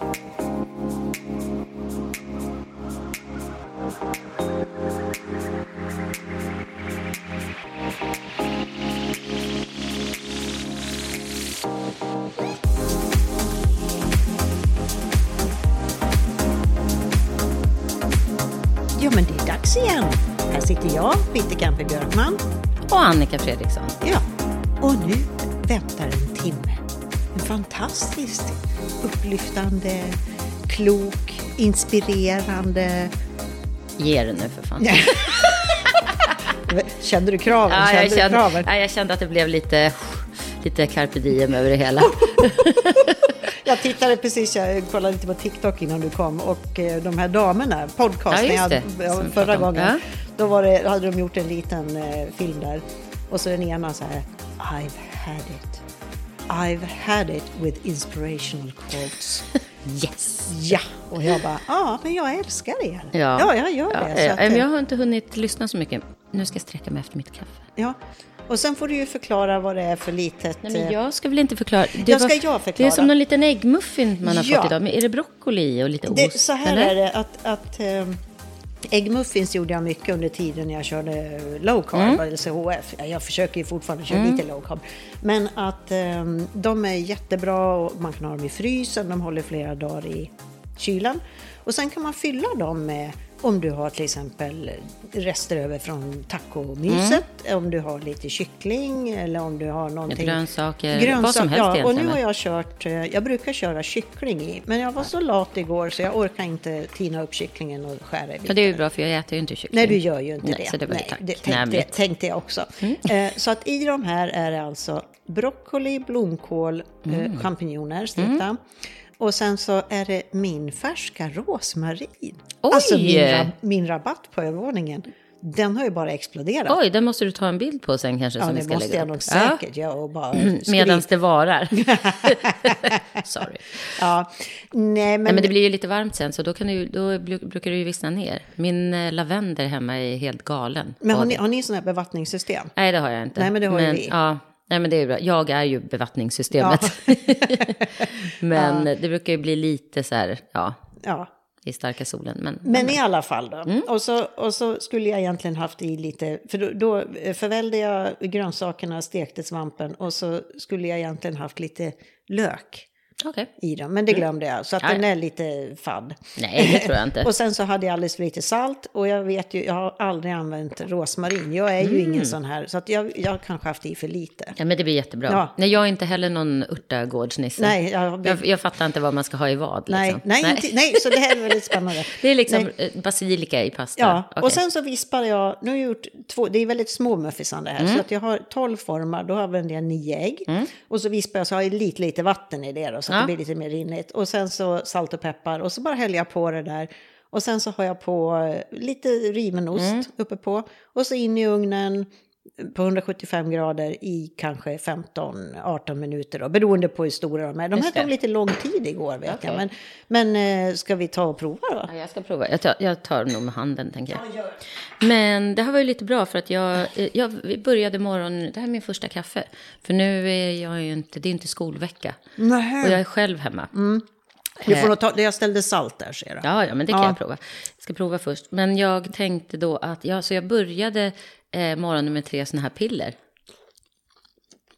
Ja, men det är dags igen. Här sitter jag, Peter Kampe Björkman. Och Annika Fredriksson. Ja, och nu väntar. En fantastiskt upplyftande, klok, inspirerande... Ge det nu för fan. Kände du kraven? Ja, kände jag, kände, kraven? ja, jag kände att det blev lite, lite carpe diem över det hela. Jag tittade precis, jag kollade lite på TikTok innan du kom och eh, de här damerna, podcasten Ja, jag hade, förra gången, Ja. då var det, hade de gjort en liten eh, film där och så den ena så här, I've had it. I've had it with inspirational quotes. Yes! ja, och jag bara, ja, men jag älskar er. Ja, ja jag gör ja, det. ja, att, eh, jag har inte hunnit lyssna så mycket. Nu ska jag sträcka mig efter mitt kaffe. ja. Och sen får du ju förklara vad det är för litet... Nej, men eh, jag ska väl inte förklara. Det Ja, ska jag förklara? Det är som någon liten äggmuffin man har Ja. fått idag. Men är det broccoli och lite Det, ost? så här eller? är det att, att eh, äggmuffins gjorde jag mycket under tiden när jag körde low carb, Mm. eller CHF. Ja, Jag försöker ju fortfarande köra lite low carb. Men att eh, de är jättebra och man kan ha dem i frysen, de håller flera dagar i kylan. Och sen kan man fylla dem med om du har till exempel rester över från tacomyset, om du har lite kyckling eller om du har någonting. Grönsaker, vad som helst ja, Och nu har jag kört, eh, jag brukar köra kyckling i, men jag var så lat igår så jag orkar inte tina upp kycklingen och skära i Ja, bitar. det är ju bra för jag äter ju inte kyckling. Nej, du gör ju inte Nej, det. Så det var Nej, det tänkte, tänkte jag också. Eh, så att i de här är det alltså broccoli, blomkål, Mm. eh, champinjoner stekta. Och sen så är det min färska rosmarin. Oj! Alltså min, min rabatt på övervåningen. Den har ju bara exploderat. Oj, den måste du ta en bild på sen kanske ja, som vi det ska måste lägga jag nog Ja. säkert göra. Och bara Medan skryt- det varar. Sorry. Ja, nej men, Nej, men det blir ju lite varmt sen, så då, kan du, då bru- brukar det ju vissna ner. Min eh, lavendel hemma är helt galen. men har ni, har ni sådana här bevattningssystem? Nej, det har jag inte. Nej, men det har ju vi. Ja, nej, men det är bra. Jag är ju bevattningssystemet. men det brukar ju bli lite så här, ja, Ja, i starka solen. Men, Men i alla fall då. Mm. Och, så, och så skulle jag egentligen haft i lite, för då, då förvällde jag grönsakerna, stekte svampen och så skulle jag egentligen haft lite lök okej. i dem. Men det glömde jag, så att Mm. Den är lite fadd. Nej, det tror jag inte. och sen så hade jag alldeles för lite salt och jag vet ju, jag har aldrig använt rosmarin. Jag är ju Mm. ingen sån här, så att jag, jag har kanske haft i för lite. Ja, men det blir jättebra. Ja. Nej, jag är inte heller någon örtagårdsnisse. Nej, jag, Jag, jag fattar inte vad man ska ha i vad. nej, Liksom. nej, Inte, nej, så det här är väldigt spännande. Det är liksom Nej. eh, basilika i pasta. Ja, Okej. och sen så vispar jag, nu har jag gjort två, det är väldigt små muffisar det här, Mm. så att jag har 12 formar, då använder jag nio ägg. Och så vispar jag så har jag lite, lite vatten i det då, så att Ja. det blir lite mer rinnigt. Och sen så salt och peppar och så bara häller jag på det där. Och sen så har jag på eh, lite riven ost Mm. uppe på. Och så in i ugnen på 175 grader i kanske 15-18 minuter då, beroende på hur stora de är. De här tog lite lång tid igår vet Okej. jag, men, men eh, ska vi ta och prova då? Ja, jag ska prova. Jag tar, jag tar nog med handen, tänker jag. Men det här var ju lite bra, för att jag, eh, jag vi började morgonen... Det här är min första kaffe. För nu är jag ju inte... Det är inte skolvecka. Nej. Och jag är själv hemma. Du får nog ta, jag ställde salt där ser du. Ja, ja, men det kan Ja. jag prova. Jag ska prova först. Men jag tänkte då att... Ja, så jag började eh, morgonen med tre sådana här piller.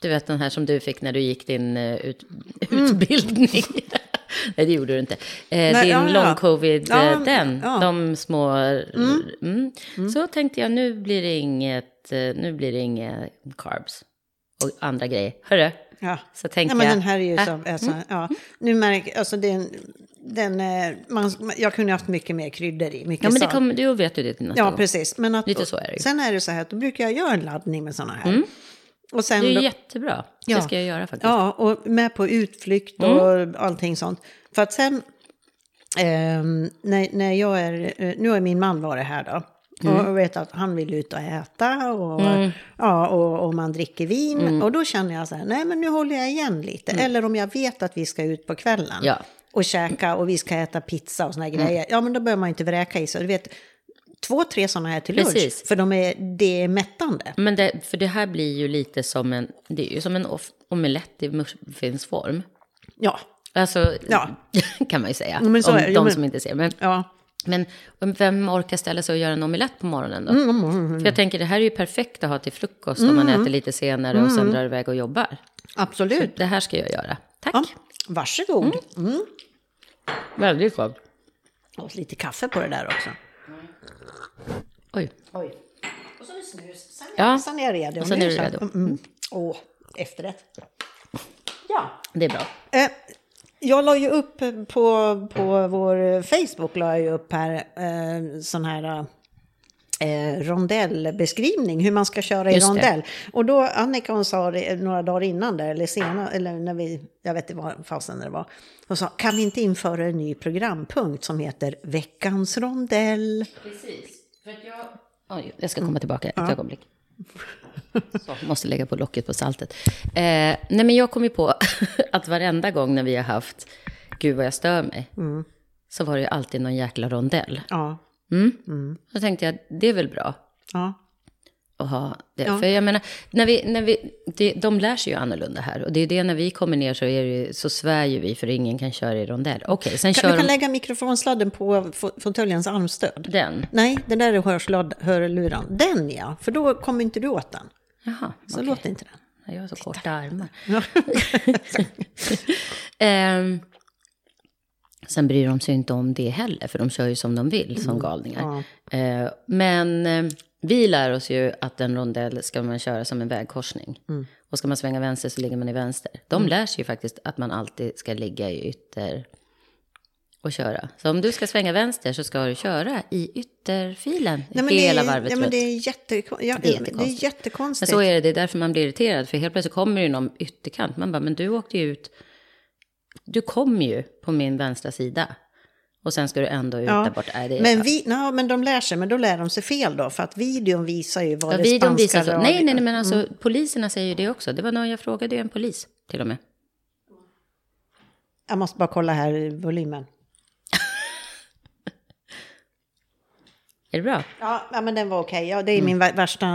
Du vet den här som du fick när du gick din eh, ut, utbildning. Nej, det gjorde du inte. Eh, din ja, ja. long covid, Ja, eh, den. De små... Mm. Så tänkte jag, nu blir det inget, eh, nu blir det inget carbs och andra grejer. Hörru, Ja. så ja, men jag... den här är ju äh, som, är så, ja. Nu märker alltså den, den, eh, man, jag kunde haft mycket mer kryddor i, mycket Ja, men det kommer, du vet ju det till nästa Ja, gång. precis. Men att, Lite så är det. Sen är det så här att då brukar jag göra en laddning med sådana här. Och sen Det är då- jättebra. Ja. Det ska jag göra faktiskt. Ja, och med på utflykt och Mm. allting sånt. För att sen, ehm, när, när jag är, eh, nu har min man varit här då. Mm. Och vet att han vill ut och äta och, ja, och, och man dricker vin. Mm. Och då känner jag så här, nej men nu håller jag igen lite. Eller om jag vet att vi ska ut på kvällen. Ja. Och käka och vi ska äta pizza och såna här grejer. Ja men då behöver man inte vräka i sig. Du vet, två, tre sådana här till lunch. Precis. För de är, det är mättande. Men det, för det här blir ju lite som en, det är ju som en off, omelett i muffinsform. Ja, Alltså, Ja. kan man ju säga. Men så om de men- som inte ser. Men, Ja. Men vem orkar ställa sig och göra en omelett på morgonen då? Mm, För jag tänker, det här är ju perfekt att ha till frukost om man äter lite senare och sen drar iväg och jobbar. Absolut. Det här ska jag göra. Tack. Ja. Varsågod. Mm. Väldigt gott. Och lite kaffe på det där också. Oj. Oj. Och så är det snus. Sen, Ja. sen är jag redo. Och sen Nu är du så- redo. Mm, mm. Åh, efterrätt. Ja. Det är bra. Eh, jag la ju upp på, på vår Facebook, la jag upp här eh, sån här eh, rondellbeskrivning, hur man ska köra i Just det. rondell. Och då, Annika hon sa det några dagar innan där, eller senare, eller när vi, jag vet inte vad fasen det var, hon sa, kan vi inte införa en ny programpunkt som heter Veckans rondell? Precis. För att jag... Oj, jag ska komma tillbaka ett ögonblick. Så, måste lägga på locket på saltet. Eh, nej, men jag kom ju på att varenda gång när vi har haft Gud vad jag stör mig, så var det ju alltid någon jäkla rondell. Ja, Mm. Då tänkte jag, det är väl bra ja, att ha det. Ja. För jag menar, när vi, när vi, det, de lär sig ju annorlunda här. Och det är det när vi kommer ner så, är det, så svär ju vi för ingen kan köra i rondell. Okej, sen Kan, kör du kan de lägga mikrofonsladden på fåtöljens armstöd. den. Nej, den där är hörsladd, hörluran. Den ja, för då kommer inte du åt den. Jaha, Så okej. låter inte den. Jag har så korta armar. Ehm, sen bryr de sig inte om det heller, för de kör ju som de vill, som galningar. Eh, men eh, vi lär oss ju att en rondell ska man köra som en vägkorsning. Och ska man svänga vänster så ligger man i vänster. De lär sig ju faktiskt att man alltid ska ligga i ytter och köra. Så om du ska svänga vänster så ska du köra i ytterfilen Nej, hela är- varvet ja, men det är, jätte, ja, Det är det är jättekonstigt. jättekonstigt. Men så är det, det är därför man blir irriterad. För helt plötsligt kommer det någon ytterkant. Man bara, men du åkte ju ut. Du kom ju på min vänstra sida. Och sen ska du ändå ut där bort. Äh, det men, vi, no, men de lär sig, men då lär de sig fel då. För att videon visar ju vad ja, det videon spanska visar så. Nej, nej, nej, men alltså poliserna säger ju det också. Det var någon, jag frågade ju en polis till och med. Jag måste bara kolla här volymen. Är det bra? Ja, men den var okej. Ja, det är min vär- värsta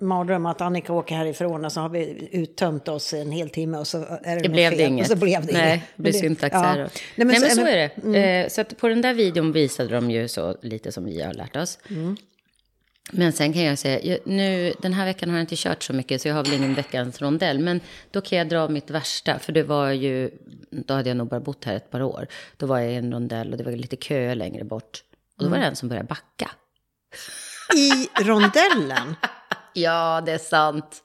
mardröm att Annika åker härifrån och så har vi uttömt oss en hel timme och så är det, Det blev fel. det inget. Och så blev det Nej, inget. det blir Men syntax ja. här. då. Nej, Nej, men så men- är det. Eh, så att på den där videon visade de ju så lite som vi har lärt oss. Men sen kan jag säga, nu, den här veckan har jag inte kört så mycket så jag har väl ingen veckans rondell. Men då kan jag dra mitt värsta, för det var ju, då hade jag nog bara bott här ett par år. Då var jag i en rondell och det var lite kö längre bort. Och då var det en som började backa. I rondellen. Ja, det är sant.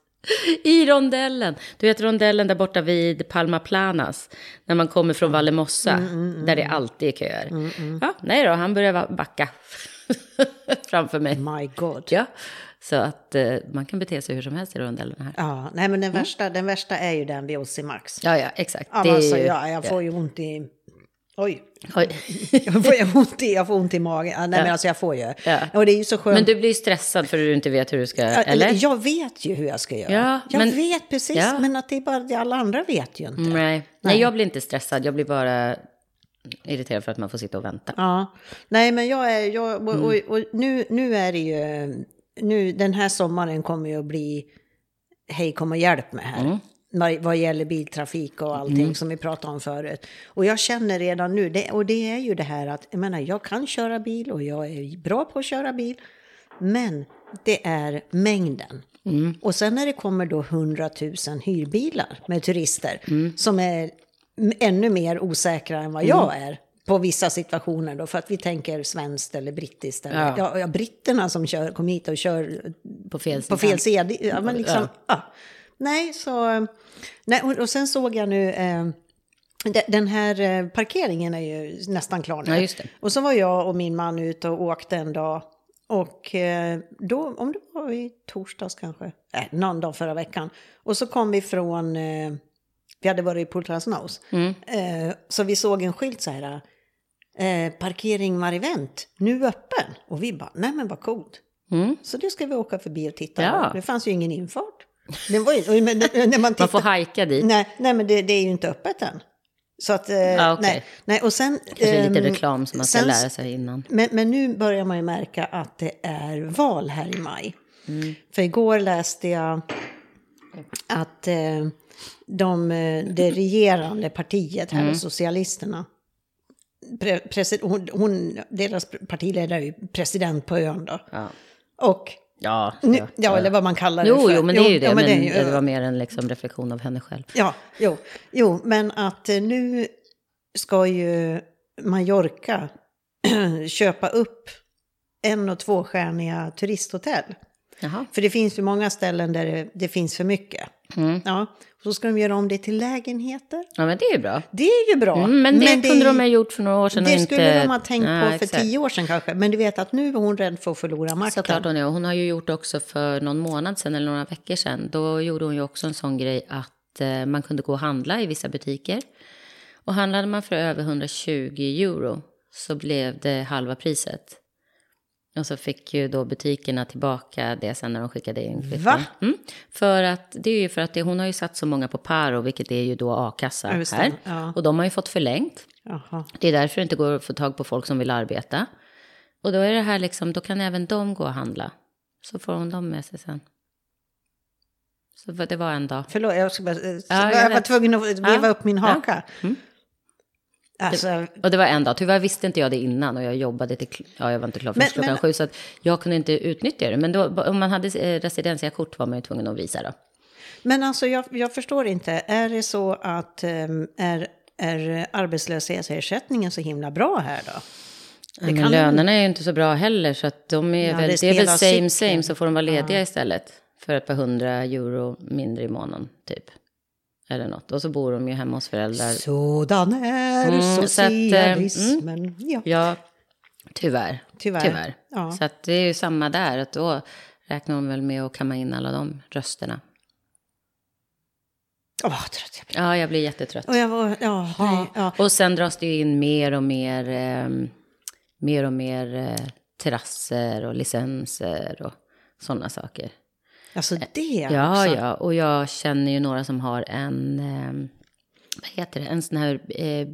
I rondellen. Du vet rondellen där borta vid Palma Planas. När man kommer från Vallemossa. Där det alltid är köer. Ja, nej då, han började va- backa. Framför mig. My God. Ja, så att eh, man kan bete sig hur som helst i rondellen här. Ja, nej men den, värsta, den värsta är ju den vid Ossimax. Ja, ja, exakt. Ja, Det alltså, ju- ja, jag får ju ont i... Oj. Jag får, ont i, jag får ont i magen. Ja, nej, men alltså jag får ju. Ja. Och det är ju så skönt. Men du blir stressad för att du inte vet hur du ska, Ja, eller? Jag vet ju hur jag ska göra. Ja, jag men- vet precis, Ja. men att det är bara alla andra vet ju inte. Nej. Nej, jag blir inte stressad. Jag blir bara irriterad för att man får sitta och vänta. Ja, nej men jag är, jag, och, Mm. och, och nu, nu är det ju, nu den här sommaren kommer ju att bli, hej kom och hjälp mig här. Mm. Vad, gäller biltrafik och allting som vi pratade om förut. Och jag känner redan nu, det, och det är ju det här att, jag menar jag kan köra bil och jag är bra på att köra bil. Men det är mängden. Mm. Och sen när det kommer då 100 000 hyrbilar med turister Mm. som är ännu mer osäkra än vad jag är på vissa situationer då, för att vi tänker svenskt eller brittiskt. Eller, Ja. ja. Ja, britterna som kör, kom hit och kör På fel på fel sida. Ja, men liksom, ja. Nej, så... Nej, och, sen såg jag nu... Eh, de- den här eh, parkeringen är ju nästan klar nu. Ja. Och så var jag och min man ute och åkte en dag. Och eh, då, om det var i torsdags kanske, äh, någon dag förra veckan. Och så kom vi från, eh, vi hade varit i Nose. Mm. Eh, så vi såg en skylt så här, eh, parkering Marivent, nu öppen. Och vi bara, nej men vad coolt. Mm. Så det ska vi åka förbi och titta Ja. på. Det fanns ju ingen infart. Det var ju, men, när man, tittar, Man får hajka dit. nej, nej, men det, det är ju inte öppet än. Så att, eh, Ja, okej. nej, nej, och sen... Kanske lite ehm, reklam som man ska sen- lära sig innan. Men, men nu börjar man ju märka att det är val här i maj. Mm. För igår läste jag att eh, de, eh, det regerande partiet Mm. här, Socialisterna. Pre, presi- hon, hon, deras partiledare är ju president på ön då. Ja. Och, Ja, nu, ja, eller vad man kallar det Jo, för. jo, men det är ju det. ja, men det är ju- det var mer en liksom reflektion av henne själv. Ja, jo, jo, men att eh, nu ska ju Mallorca köpa upp en och tvåstjärniga turisthotell. Jaha. För det finns ju många ställen där det, det finns för mycket. Mm. Ja, och så ska de göra om det till lägenheter. Ja, men det är ju bra. Det är ju bra. Mm, men det kunde är- de ha gjort för några år sedan. Det inte... skulle de ha tänkt Ja, på för exakt. tio år sedan kanske. Men du vet att nu är hon rädd för att förlora makten. Såklart hon är. Hon har ju gjort också för någon månad sedan eller några veckor sedan. Då gjorde hon ju också en sån grej att eh, man kunde gå och handla i vissa butiker. Och handlade man för över 120 euro så blev det halva priset. Och så fick ju då butikerna tillbaka det sen när de skickade in kvitton. Va? Mm. För att, det är ju för att det, hon har ju satt så många på Paro, vilket är ju då a-kassa Ja, här. Ja. Och de har ju fått förlängt. Jaha. Det är därför det inte går att få tag på folk som vill arbeta. Och då är det här liksom, då kan även de gå och handla. Så får hon dem med sig sen. Så det var en dag. Förlåt, jag, ska bara, Ja, jag, jag var tvungen att veva upp min haka. Mm. Alltså, Och det var en dag. Tyvärr visste inte jag det innan och jag jobbade till, ja jag var inte klar förrän Men- klockan men- sju. Så att jag kunde inte utnyttja det. Men då, om man hade eh, residenskort var man ju tvungen att visa då. Men alltså jag, jag förstår inte, är det så att ehm, är, är arbetslöshetsersättningen så himla bra här då? Men kan- lönerna är ju inte så bra heller. Så att de är Ja, väl, det det är väl same cykeln. same så får de vara lediga istället. För ett par hundra euro mindre i månaden typ. Eller något. Och så bor de ju hemma hos föräldrar. Sådan är Mm, så att, eh, socialismen. ja. Tyvör. Tyvärr. Tyvärr. Ja. Så att det är ju samma där. Att då räknar de väl med att kamma in alla de rösterna. Åh, vad trött jag blir. Ja, jag blir jättetrött. Och jag var, ja, nej, ja. Och sen dras det ju in mer och mer, eh, mer och mer eh, terrasser och licenser och sådana saker. Alltså det Ja, också. ja, och jag känner ju några som har en, eh, vad heter det, en sån här eh,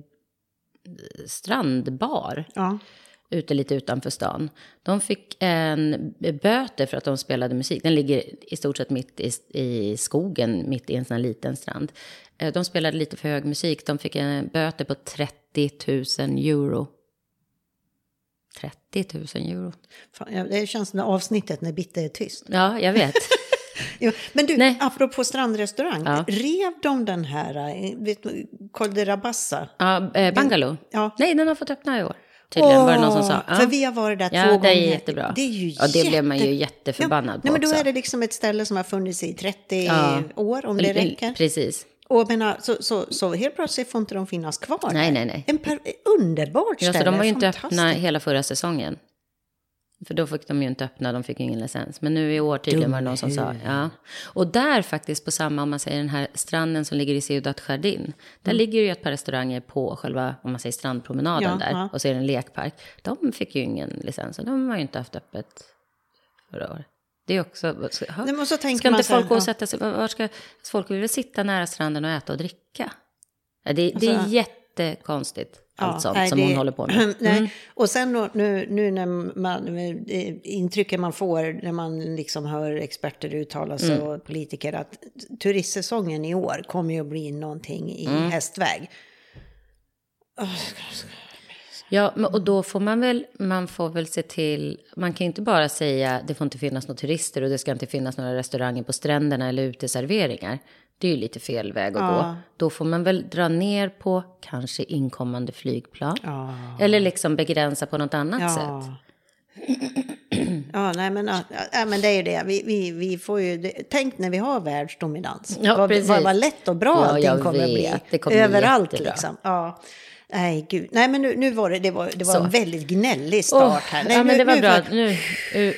strandbar Ja. ute lite utanför stan. De fick en böter för att de spelade musik. Den ligger i stort sett mitt i, i skogen, mitt i en sån här liten strand. Eh, De spelade lite för hög musik. De fick en böter på 30 000 euro. 30 000 euro. Fan, ja, det känns som det avsnittet när Bitte är tyst. Ja, jag vet. Jo, men du, Nej. apropå strandrestaurang. Ja. Rev de den här, eh, Col de Rabassa? Ja, eh, Bungalow. Ja. Nej, den har fått öppna i år. Tydligen var det någon som sa. Åh, För vi har varit där Ja, två det gånger. är jättebra. Det är ju Ja, det blev man ju jätte- jätteförbannad på Nej, men då också. är det liksom ett ställe som har funnits i 30 Ja. år, om det räcker. Precis. Och menar, så, så, så helt plötsligt får inte de finnas kvar Nej, nej, nej. En per, underbart Ja, ställe. så de var ju inte öppna hela förra säsongen. För då fick de ju inte öppna, de fick ju ingen licens. Men nu i år tydligen var det någon som sa, ja. Och där faktiskt på samma, om man säger den här stranden som ligger i Ciudad Jardin. Där ligger ju ett par restauranger på själva, om man säger strandpromenaden Mm. Ja, där. ja. Och så är det en lekpark. De fick ju ingen licens och de har ju inte haft öppet förra året. Det är också, ska, Nej, så tänker ska inte folk gå och sätta sig, var ska, folk vill väl sitta nära stranden och äta och dricka? Ja, det, det är Alltså- jättekonstigt, allt sånt nej, som det- hon håller på med. Mm. nej. Och sen nu, nu när man, eh, intrycket man får när man liksom hör experter uttala sig Mm. och politiker att turistsäsongen i år kommer ju att bli någonting i Mm. hästväg. Ja, och då får man väl, man får väl se till, man kan inte bara säga det får inte finnas några turister och det ska inte finnas några restauranger på stränderna eller uteserveringar. Det är ju lite fel väg att Ja. gå. Då får man väl dra ner på kanske inkommande flygplan. Ja. Eller liksom begränsa på något annat Ja. sätt. Ja, nej men, ja, men det är ju det. Vi, vi, vi får ju, tänk när vi har världsdominans. Ja, vad, vad, vad lätt och bra Ja, allting kommer att bli. vet. Det kommer bli Överallt jättebra. liksom. Ja. Nej, gud. Nej, men nu, nu var det, det var, det var Så. en väldigt gnällig start Åh, här. Nej, ja, men nu- det var nu bra. Nu,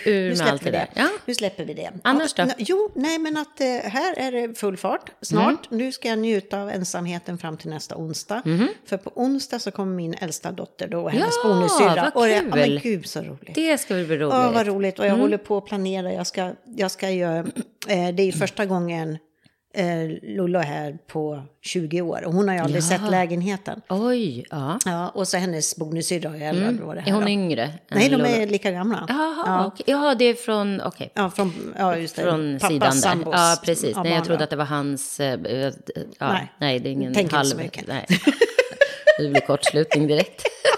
Nu med allt det där. Ja. Nu släpper vi det. Annars då? Ja, jo, nej men att eh, här är det full fart snart. Mm. Nu ska jag njuta av ensamheten fram till nästa onsdag. Mhm. För på onsdag så kommer min äldsta dotter då och hennes Ja, bonussyrra. vad Och jag- Ja, men kul. gud så roligt. Det ska bli roligt. Ja, vad roligt. Och jag Mm. håller på att planera. Jag ska, jag ska göra, eh, det är ju första gången eh, Lollo är här på 20 år och hon har ju aldrig Ja. sett lägenheten. Oj, ja. Ja, och så hennes bonussyrra och elva Mm. år Är hon då. yngre? Nej, de är lika gamla. Jaha, ja. okej. ja, det är från, okej. Ja, från, ja, just det. Från Pappas sidan där. Ja, precis. Nej, jag trodde att det var hans... eh, eh, Ja, Nej. nej. det är ingen Tänk inte halv... så mycket. Nej. Det blir kortslutning direkt.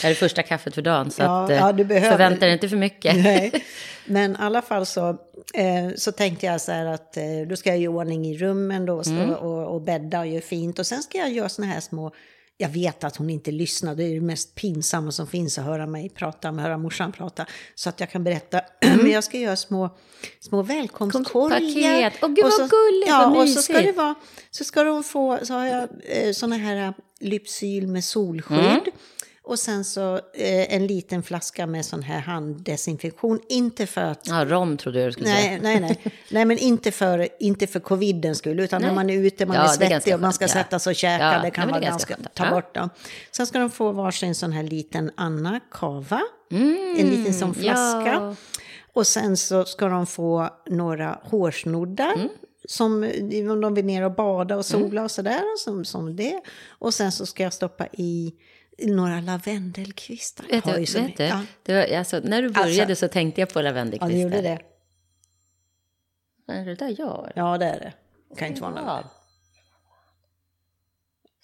Det här är första kaffet för dagen, så Ja, att, eh, ja, du behöver- förvänta dig inte för mycket. Nej. Men i alla fall så, eh, så tänkte jag så här att eh, då ska jag göra ordning i rummen då Mm. och, och bädda och göra fint. Och sen ska jag göra såna här små, jag vet att hon inte lyssnar, det är det mest pinsamma som finns att höra mig prata, att höra morsan prata. Så att jag kan berätta, men jag ska göra små, små välkomstkorgar. Åh, gud, Och vad gulligt, Ja, vad och så ska mysigt. det vara, så ska de få, så har jag eh, såna här Lypsyl med solskydd. Mm. Och sen så eh, en liten flaska med sån här handdesinfektion. Inte för att... Ja, rom trodde jag du skulle säga. Nej, nej, nej. nej, men inte för, inte för covidens skull, utan när Nej. man är ute, man Ja, är är svettig ganska och man ska skönt, sätta sig och käka, Ja, det kan nej, vara det är ganska ganska, ta bort dem. Sen ska de få varsin sån här liten Anna Cava, en liten sån flaska. Mm, ja. Och sen så ska de få några hårsnoddar. Mm. Som om de vill ner och bada och sola och sådär. Som, som det. Och sen så ska jag stoppa i några lavendelkvistar. Vet du, vet du Ja. det var, alltså, när du började Alltså- så tänkte jag på ja, lavendelkvistar. ni gjorde det. Är det där jag? Ja, det är det. Kan inte vara något. Ja.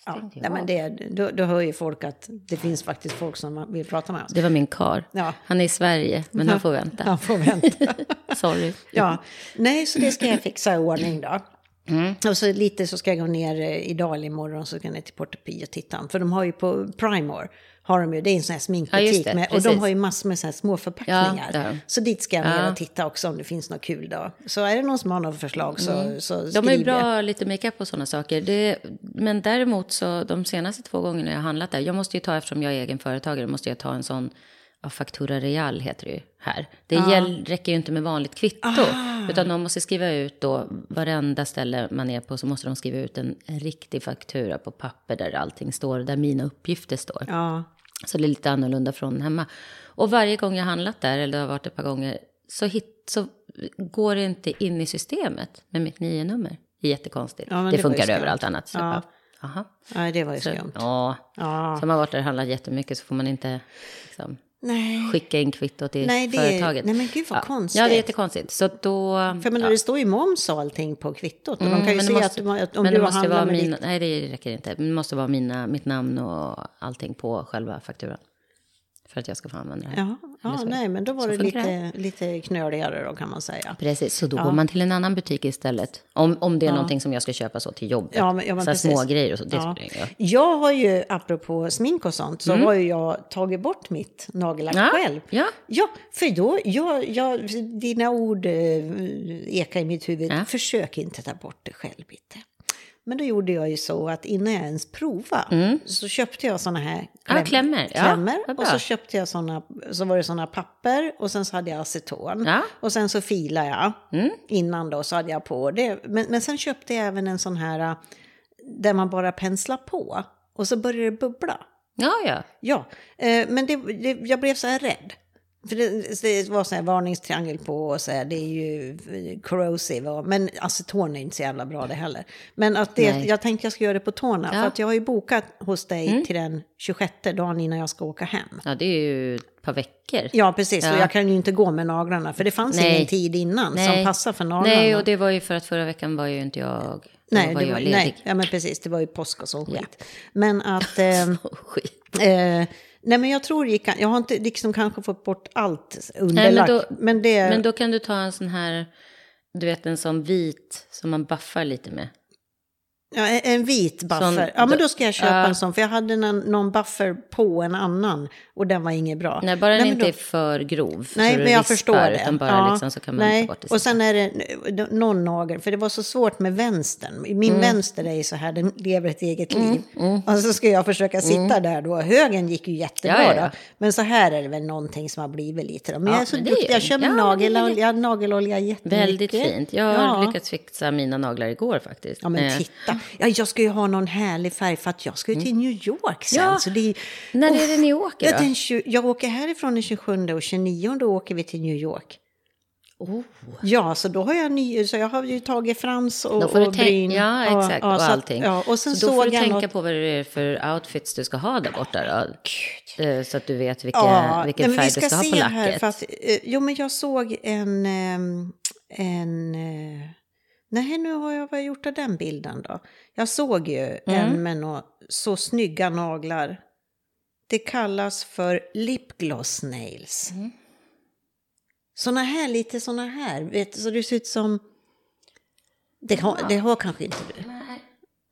Ja, nej, men det, då, då hör ju folk att det finns faktiskt folk som vill prata med oss. Det var min kar. Ja. Han är i Sverige, men han får vänta. Han får vänta. Sorry. ja, nej, så det ska jag fixa i ordning då. Mm. Och så lite så ska jag gå ner eh, idag imorgon så ska jag ner till Portopie och titta. För de har ju på Primor, har de ju, det är en sån här Ja, sminkbutik. det, med, och de har ju massor med så här små förpackningar. Ja, ja. Så dit ska jag ner Ja. och titta också om det finns något kul då. Så är det någon som har något förslag så, så Mm. De har ju skriv det. bra lite makeup och sådana saker. Det, men däremot så de senaste två gångerna jag har handlat där, jag måste ju ta, eftersom jag är egen företagare, måste jag ta en sån, ja, faktura real heter det ju här. Det gäll, räcker ju inte med vanligt kvitto, Ah. utan de måste skriva ut då, varenda ställe man är på så måste de skriva ut en, en riktig faktura på papper där allting står, där mina uppgifter står. Ja, Så det är lite annorlunda från hemma. Och varje gång jag handlat där, eller det har varit ett par gånger, så, hit, så går det inte in i systemet med mitt nio nummer. Det är jättekonstigt. Ja, det, det funkar överallt annat. Så Ja. Aha. nej det var ju Så, skumt. ja. Ja. Så har man varit där och handlat jättemycket så får man inte liksom, Nej. skicka in kvitto till Nej, det företaget. nej, men gud vad ja. konstigt. Ja, det är jättekonstigt. Så då... För men det står ju moms och allting på kvittot. Och de Mm, kan ju se det att, om men du det måste vara med mina, ditt... Nej, det räcker inte. Det måste vara mina, mitt namn och allting på själva fakturan. För att jag ska få använda det. Ja, ja nej, men då var det lite, lite knöligare då kan man säga. Precis, så då går man till en annan butik istället. Om, om det är Ja. någonting som jag ska köpa så till jobbet. Ja, men- ja, men så små grejer och så, det Ja. Jag har ju, apropå smink och sånt, så har ju jag tagit bort mitt nagellack Mm. Ja, själv. ja. ja, för då, jag, jag, dina ord eh, ekar i mitt huvud. Ja. Försök inte ta bort det själv, Bitte. Men då gjorde jag ju så att innan jag ens provade så köpte jag såna här Mm. Ja, klämmor. Ja, klämmor vad och så köpte jag såna, så var det såna papper och sen så hade jag aceton. Ja. Och sen så filade jag Mm. innan då så hade jag på det. Men, men sen köpte jag även en sån här där man bara penslar på och så börjar det bubbla. Ja, ja. Ja, eh, men det, det, jag blev så här rädd. För det, det var så här varningstriangel på och så här, det är ju corrosive. Och, men aceton är inte så jävla bra det heller. Men att det, Nej. jag tänkte jag ska göra det på tårna. Ja. Mm. För att jag har ju bokat hos dig till den 26 dagen innan jag ska åka hem. Ja, det är ju ett par veckor. Ja, precis. Ja. Och jag kan ju inte gå med naglarna. För det fanns Nej. ingen tid innan som passar för naglarna. Nej, och det var ju för att förra veckan var ju inte jag... Nej, var det var, nej, ja, men precis. Det var ju påsk och så skit. Men att... Eh, Skit. eh, nej, men jag tror jag kan... Jag har inte liksom kanske fått bort allt Nej, men, då, men, det... men då kan du ta en sån här, du vet en sån vit som man buffar lite med. Ja, en- en vit buffer. Sån- ja, men då ska jag köpa Ja. en sån. För jag hade någon, någon buffer på en annan. Och den var inget bra. Nej, bara den men inte då- är för grov. Nej, men jag förstår det. Utan bara Ja, liksom så kan man nej. ta bort det. Och sen är det någon nagel, för det var så svårt med vänstern. Min Mm. vänster är ju så här, den lever ett eget liv. Och så ska jag försöka sitta där då. Högen gick ju jättebra Mm. Ja, ja, då. Men så här är det väl någonting som har blivit lite då. Men Ja, jag är så men duktig, jag kör med nagelolja, nagelolja jättemycket. Väldigt fint. Jag har lyckats fixa mina naglar igår faktiskt. Ja men Eh, titta, ja, jag ska ju ha någon härlig färg för att jag ska ju till New York sen. Ja. Så det är, När är det ni åker då? den, jag åker härifrån den 27 och 29 och då åker vi till New York. Oh. Ja, så då har jag ny, så jag har ju tagit frans och, Då får du och bryn. ja, exakt, och att- allting. Ja, och sen så då får du tänka något, på vad det är för outfits du ska ha där borta då. Eh, Så att du vet vilka, ja, vilken nej, färg du ska ha på här, lacket. för att, eh, jo, men jag såg en, ehm, en, eh, nej nu har jag, jag gjort av den bilden då? Jag såg ju Mm. en med nå, så snygga naglar. Det kallas för lipgloss nails. Mm. Såna här, lite såna här, vet så det ser ut som... Det har, det har kanske inte du. Nej,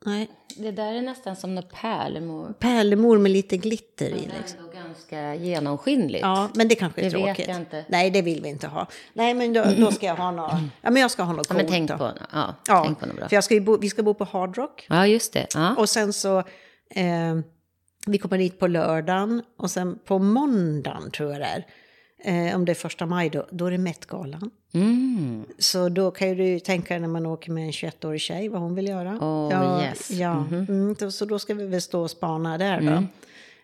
Nej. det där är nästan som något pärlemor. Pärlemor med lite glitter i. Det Liksom. är ändå ganska genomskinligt. Ja, men det kanske är Det vet tråkigt. jag inte. Nej, det vill vi inte ha. Nej, men då, då ska jag ha något. Ja, men jag ska ha något Ja, coolt men tänk då. på, ja, Ja, tänk på något bra. för jag ska bo, vi ska bo på Hard Rock. Ja, just det. Ja. Och sen så, eh, vi kommer dit på lördagen och sen på måndagen tror jag det är. Eh, om det är första maj då, då är det Met-galan. Mm. Så då kan du tänka dig när man åker med en 21-årig tjej vad hon vill göra. Oh, ja, yes. Ja, mm, då, så då ska vi väl stå och spana där då.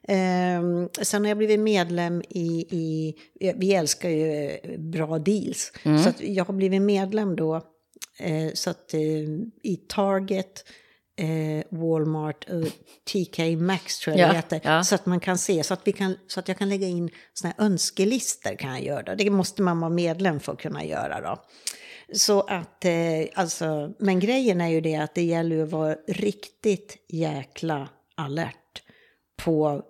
Ehm, sen har jag blivit medlem i, i, vi älskar ju eh, bra deals. Så att jag har blivit medlem då. Eh, så att eh, i Target, eh, Walmart och TK Maxx tror jag Ja, det heter. ja. Så att man kan se, så att, vi kan, så att jag kan lägga in såna här önskelister kan jag göra. Det måste man vara medlem för att kunna göra då. Så att, eh, alltså, men grejen är ju det att det gäller ju att vara riktigt jäkla alert på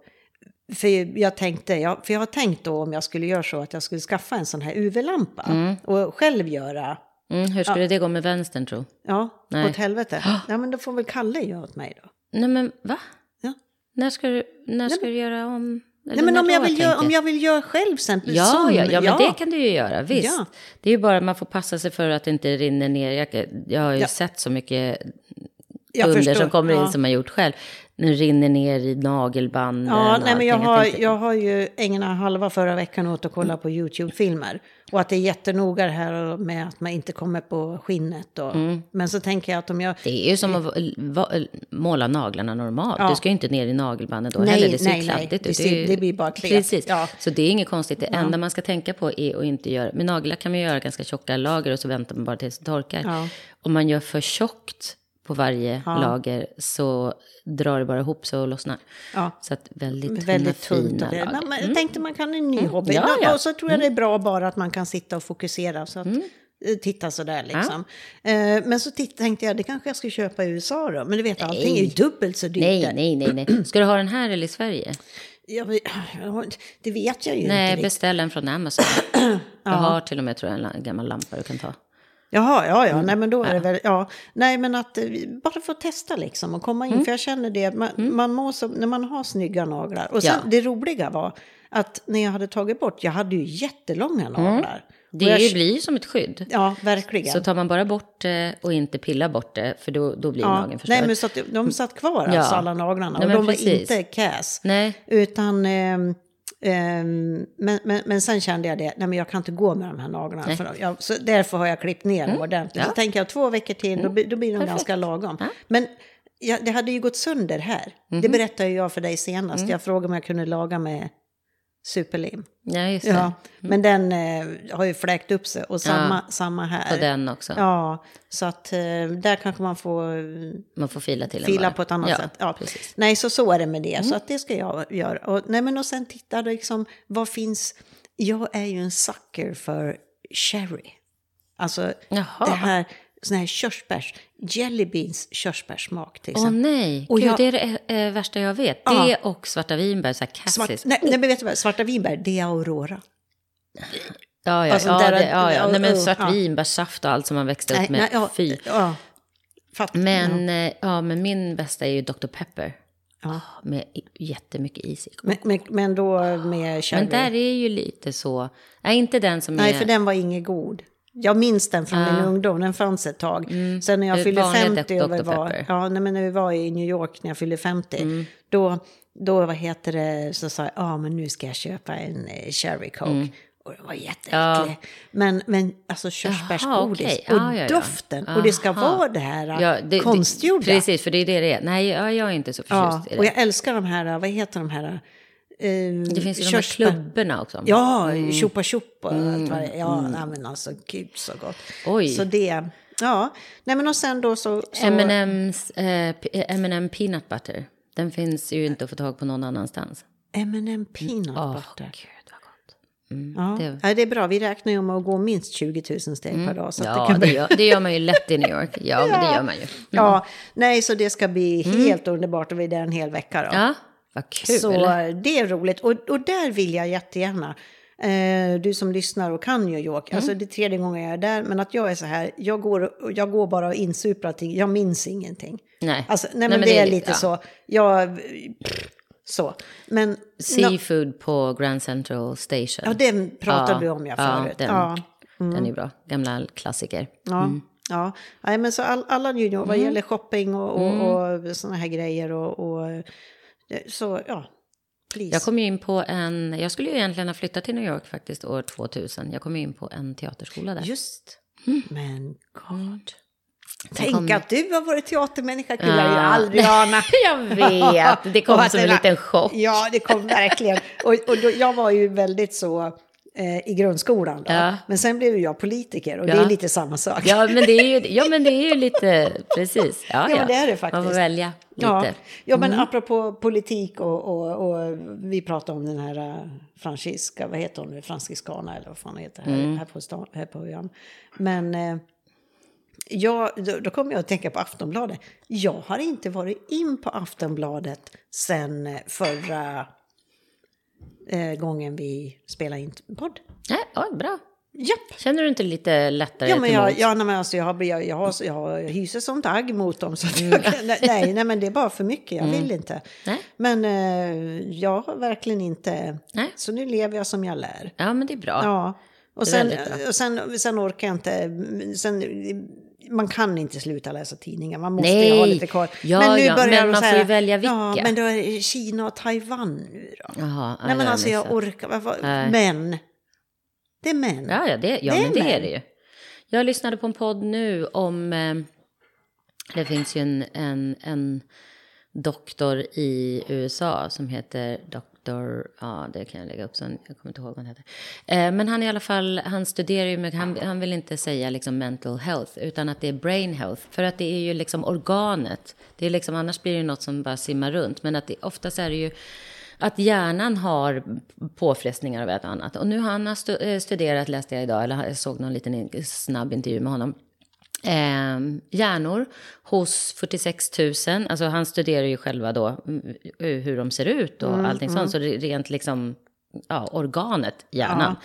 för jag tänkte, jag, för jag har tänkt då om jag skulle göra så att jag skulle skaffa en sån här UV-lampa och själv göra, Mm, hur skulle det gå med vänstern, tro? ja, Nej. åt helvete. Ja, men då får väl Kalle göra åt mig då. Nej, men va? Ja. När ska du, när ska du göra om? Nej, men om jag, vill göra, om jag vill göra själv sen. Ja, som- ja, ja, men det kan du ju göra, visst. Ja. Det är ju bara man får passa sig för att det inte rinner ner. Jag, jag har ju Ja. sett så mycket Jag kunder förstår, som kommer in ja. som har gjort själv. Den rinner ner i nagelbanden Ja, nej, men jag har, jag har ju ägnat halva förra veckan åt att kolla på YouTube-filmer. Och att det är jättenoga det här med att man inte kommer på skinnet. Och, Mm. Men så tänker jag att om jag... Det är ju som att måla naglarna normalt. Ja. Du ska ju inte ner i nagelbandet då Nej, heller. Det ser nej, ju kladdigt Det ut. ser- är ju- det blir bara klet. Precis. Ja. Så det är inget konstigt. Det enda man ska tänka på är att inte göra... Med naglar kan man göra ganska tjocka lager och så väntar man bara tills det torkar. Om man gör för tjockt på varje lager så drar det bara ihop sig och lossnar. Ja. Så att väldigt, Väldigt tunt. fina Och det. lager. Men jag tänkte man kan en ny hobby. Ja, ja. Och så tror jag det är bra bara att man kan sitta och fokusera. Så att, Mm. eh, Titta sådär liksom. Eh, Men så titt- tänkte jag, det kanske jag skulle köpa i USA då. Men du vet, allting är ju dubbelt så dyrt. Nej, nej, nej, nej. Ska du ha den här eller i Sverige? Vet- det vet jag ju Nej, inte. riktigt. beställ den från Amazon. Jag har till och med tror jag, en gammal lampa du kan ta. Jaha, ja, Mm. ja, nej men då är det väl, ja. Nej men att eh, bara få testa liksom och komma in. Mm. För jag känner det, man, man må så, när man har snygga naglar. Och sen Ja. det roliga var att när jag hade tagit bort, jag hade ju jättelånga naglar. Mm. Det jag, blir ju som ett skydd. Ja, verkligen. Så tar man bara bort det och inte pillar bort det, för då, då blir ja, nageln förstörd. nej men så att de satt kvar Ja. alltså alla naglarna. Nej, och de var precis. inte cas. Nej. Utan, ehm, ehm, men, men, men sen kände jag det, nej men jag kan inte gå med de här naglarna. För jag, så därför har jag klippt ner dem ordentligt. Mm. Ja. Mm. Så tänker jag två veckor till, då, blir- då blir de Perfekt. ganska lagom. Ja. Men ja, det hade ju gått sönder här. Mhm. Det berättade ju jag för dig senast. Mm. Jag frågade om jag kunde laga med superlim. Ja, just det. Ja, men den eh, har ju fläkt upp sig. Och samma, samma här. Och den också. Ja, så att eh, där kanske man får eh, Man får fila till fila på ett annat ja, sätt. Ja, precis. Nej, så så är det med det. Så att det ska jag göra. Och, nej, men och sen titta liksom, vad finns... Jag är ju en sucker för cherry. Alltså Jaha. det här, sån här körsbärs, jelly beans körsbärssmak till Åh exempel. nej, Och Gud, jag- det är det eh, värsta jag vet. Ja. Det och svarta vinbär, så här Svart, cassis. nej, nej, men vet du vad, svarta vinbär, det är aurora. Ja, ja, Alltså, ja, där- det, ja, ja. Nej, men ja, svart ja. vinbärssaft och allt som man växte upp med. nej, ja, Fy. Ja, fatt, Men, eh, ja, men min bästa är ju Dr. Pepper. Ja. Med i- jättemycket is i. Men, men, men då med cherry. Men där är ju lite så... Nej, inte den som Nej, är... för den var inget god. Jag minns den från min ungdom, den fanns ett tag. Sen när jag fyllde vanligt 50 ett och vi var, ja, nej, men när vi var i New York när jag fyllde 50, Mm. då, då vad heter det, så sa jag, ja men nu ska jag köpa en eh, cherry coke. Och det var jätteäcklig. Mm. Ja. Men, men alltså körsbärsgodis okej. och Ja, ja, doften. Och det ska vara det här Ja, det- konstgjorda. Det, precis, för det är det det är. Nej, ja, jag är inte så förtjust i och det. jag älskar de här, vad heter de här, eh, Det finns ju de här klubborna också. Ja, och allt vad det är. Ja, nej, men alltså gud så gott. Oj. Så det, ja. Nej men och sen då så... så M&M's, eh, M&M Peanut Butter. Den finns ju inte att få tag på någon annanstans. M&M peanut Åh, butter. gud vad gott. Mm, Ja. det- ja, det är bra. Vi räknar ju med att gå minst 20 000 steg per dag. Så att det Ja, kan det bli... gör, det gör man ju lätt i New York. Ja, men det gör man ju. Ja, nej, så det ska bli helt underbart och vi är där en hel vecka då. Mm. Ja, vad kul. Så det är roligt. Och, och där vill jag jättegärna, eh, du som lyssnar och kan New York, Mm. alltså det är tredje gången jag är där, men att jag är så här, jag går, jag går bara och insuprar ting, jag minns ingenting. Nej. Alltså, nej, men det, är lite ja. så, jag, så. Men, Seafood på Grand Central Station. ja, den pratade Ja, du om jag ja, förut. den- Ja. Den är bra. Gamla klassiker. Ja, Mm. ja. Nej, men så all, alla New York, vad gäller shopping och, och, och sådana här grejer och, och så, ja, please. Jag kom ju in på en, jag skulle ju egentligen ha flyttat till New York faktiskt år 2000. Jag kom ju in på en teaterskola där. Just, men god. Tänk kom- att du har varit teatermänniska, kunde jag ju Ja. aldrig ana. Jag vet, det kom som en liten chock. Ja, det kom verkligen. Och, och då, jag var ju väldigt så eh, i grundskolan då. Ja. Men sen blev jag politiker och det Ja. är lite samma sak. Ja men, det är ju, ja, men det är ju lite, precis. Ja, Ja, det är det faktiskt. Man får välja lite. Ja, ja men apropå politik och, och, och vi pratade om den här uh, Francisca, vad heter hon nu, Franciscana eller vad fan heter det här, här på, stan, här på ön. Men eh, ja, då, då kommer jag att tänka på Aftonbladet. Jag har inte varit in på Aftonbladet sen eh, förra eh, gången vi spelade in podd. Nej, ja, bra. Japp! Känner du inte lite lättare Ja, men jag, ja, nej, men alltså, jag, har, jag, jag, har, jag, hyser sånt agg mot dem. Så Mm. jag, kan- nej, nej, men det är bara för mycket. Jag vill inte. Nej. Men eh, jag har verkligen inte... Nej. Så nu lever jag som jag lär. Ja, men det är bra. Ja. Och sen, bra. och sen, sen orkar jag inte... Sen, man kan inte sluta läsa tidningar, man måste Nej. ju ha lite kvar. Ja, ja, men de man så får ju välja Ja, vilka. men då är det Kina och Taiwan nu då. Jaha, Nej, men alltså jag orkar... Nej. Men. Det är män. Ja, ja, det, ja Det men det är det ju. Jag lyssnade på en podd nu om... Eh, det finns ju en, en, en doktor i USA som heter doktor... Ja, det kan jag lägga upp sen. Jag kommer inte ihåg vad han heter. Eh, men han i alla fall, han studerar ju. Han, han vill inte säga liksom mental health, utan att det är brain health. För att det är ju liksom organet. Det är liksom, annars blir det något som bara simmar runt. Men att det, oftast är det ju att hjärnan har påfrestningar av ett annat. Och nu har han stu- eh, studerat, läste jag idag, eller jag såg någon liten snabb intervju med honom. Eh, hjärnor hos 46 000, alltså han studerar ju själva då mm, hur de ser ut och allting sånt. Så det är rent liksom, ja, organet, hjärnan.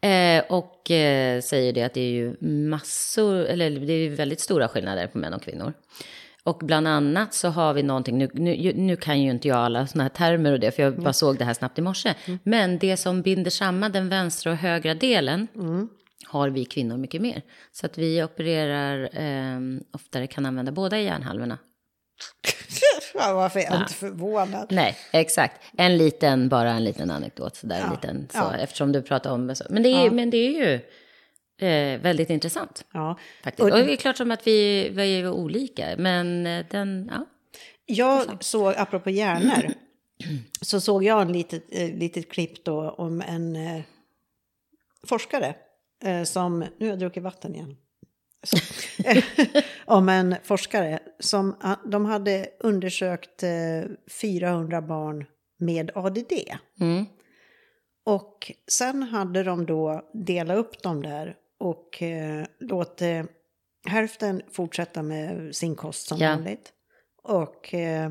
Eh, och eh, säger det att det är ju massor, eller det är väldigt stora skillnader på män och kvinnor. Och bland annat så har vi någonting, nu, nu, nu kan ju inte jag alla såna här termer och det, för jag bara såg det här snabbt i morse. Men det som binder samman den vänstra och högra delen har vi kvinnor mycket mer. Så att vi opererar eh, oftare kan använda båda hjärnhalvorna. Varför är jag inte förvånad? Nej, exakt. En liten, bara en liten anekdot. Så där, en Ja, liten, så, ja. Eftersom du pratar om det. Men det är, Ja. men det är ju eh, väldigt intressant. Ja. Faktiskt. Och, det är klart som att vi, vi är olika. Men eh, den, ja. Jag såg, apropå hjärnor, så såg jag en litet, eh, litet klipp då om en eh, forskare som, nu har jag druckit vatten igen. Om en forskare som, ah, de hade undersökt eh, 400 barn med ADD. Mm. Och sen hade de då delat upp dem där och eh, låtit hälften fortsätta med sin kost som Ja. vanligt. Och eh,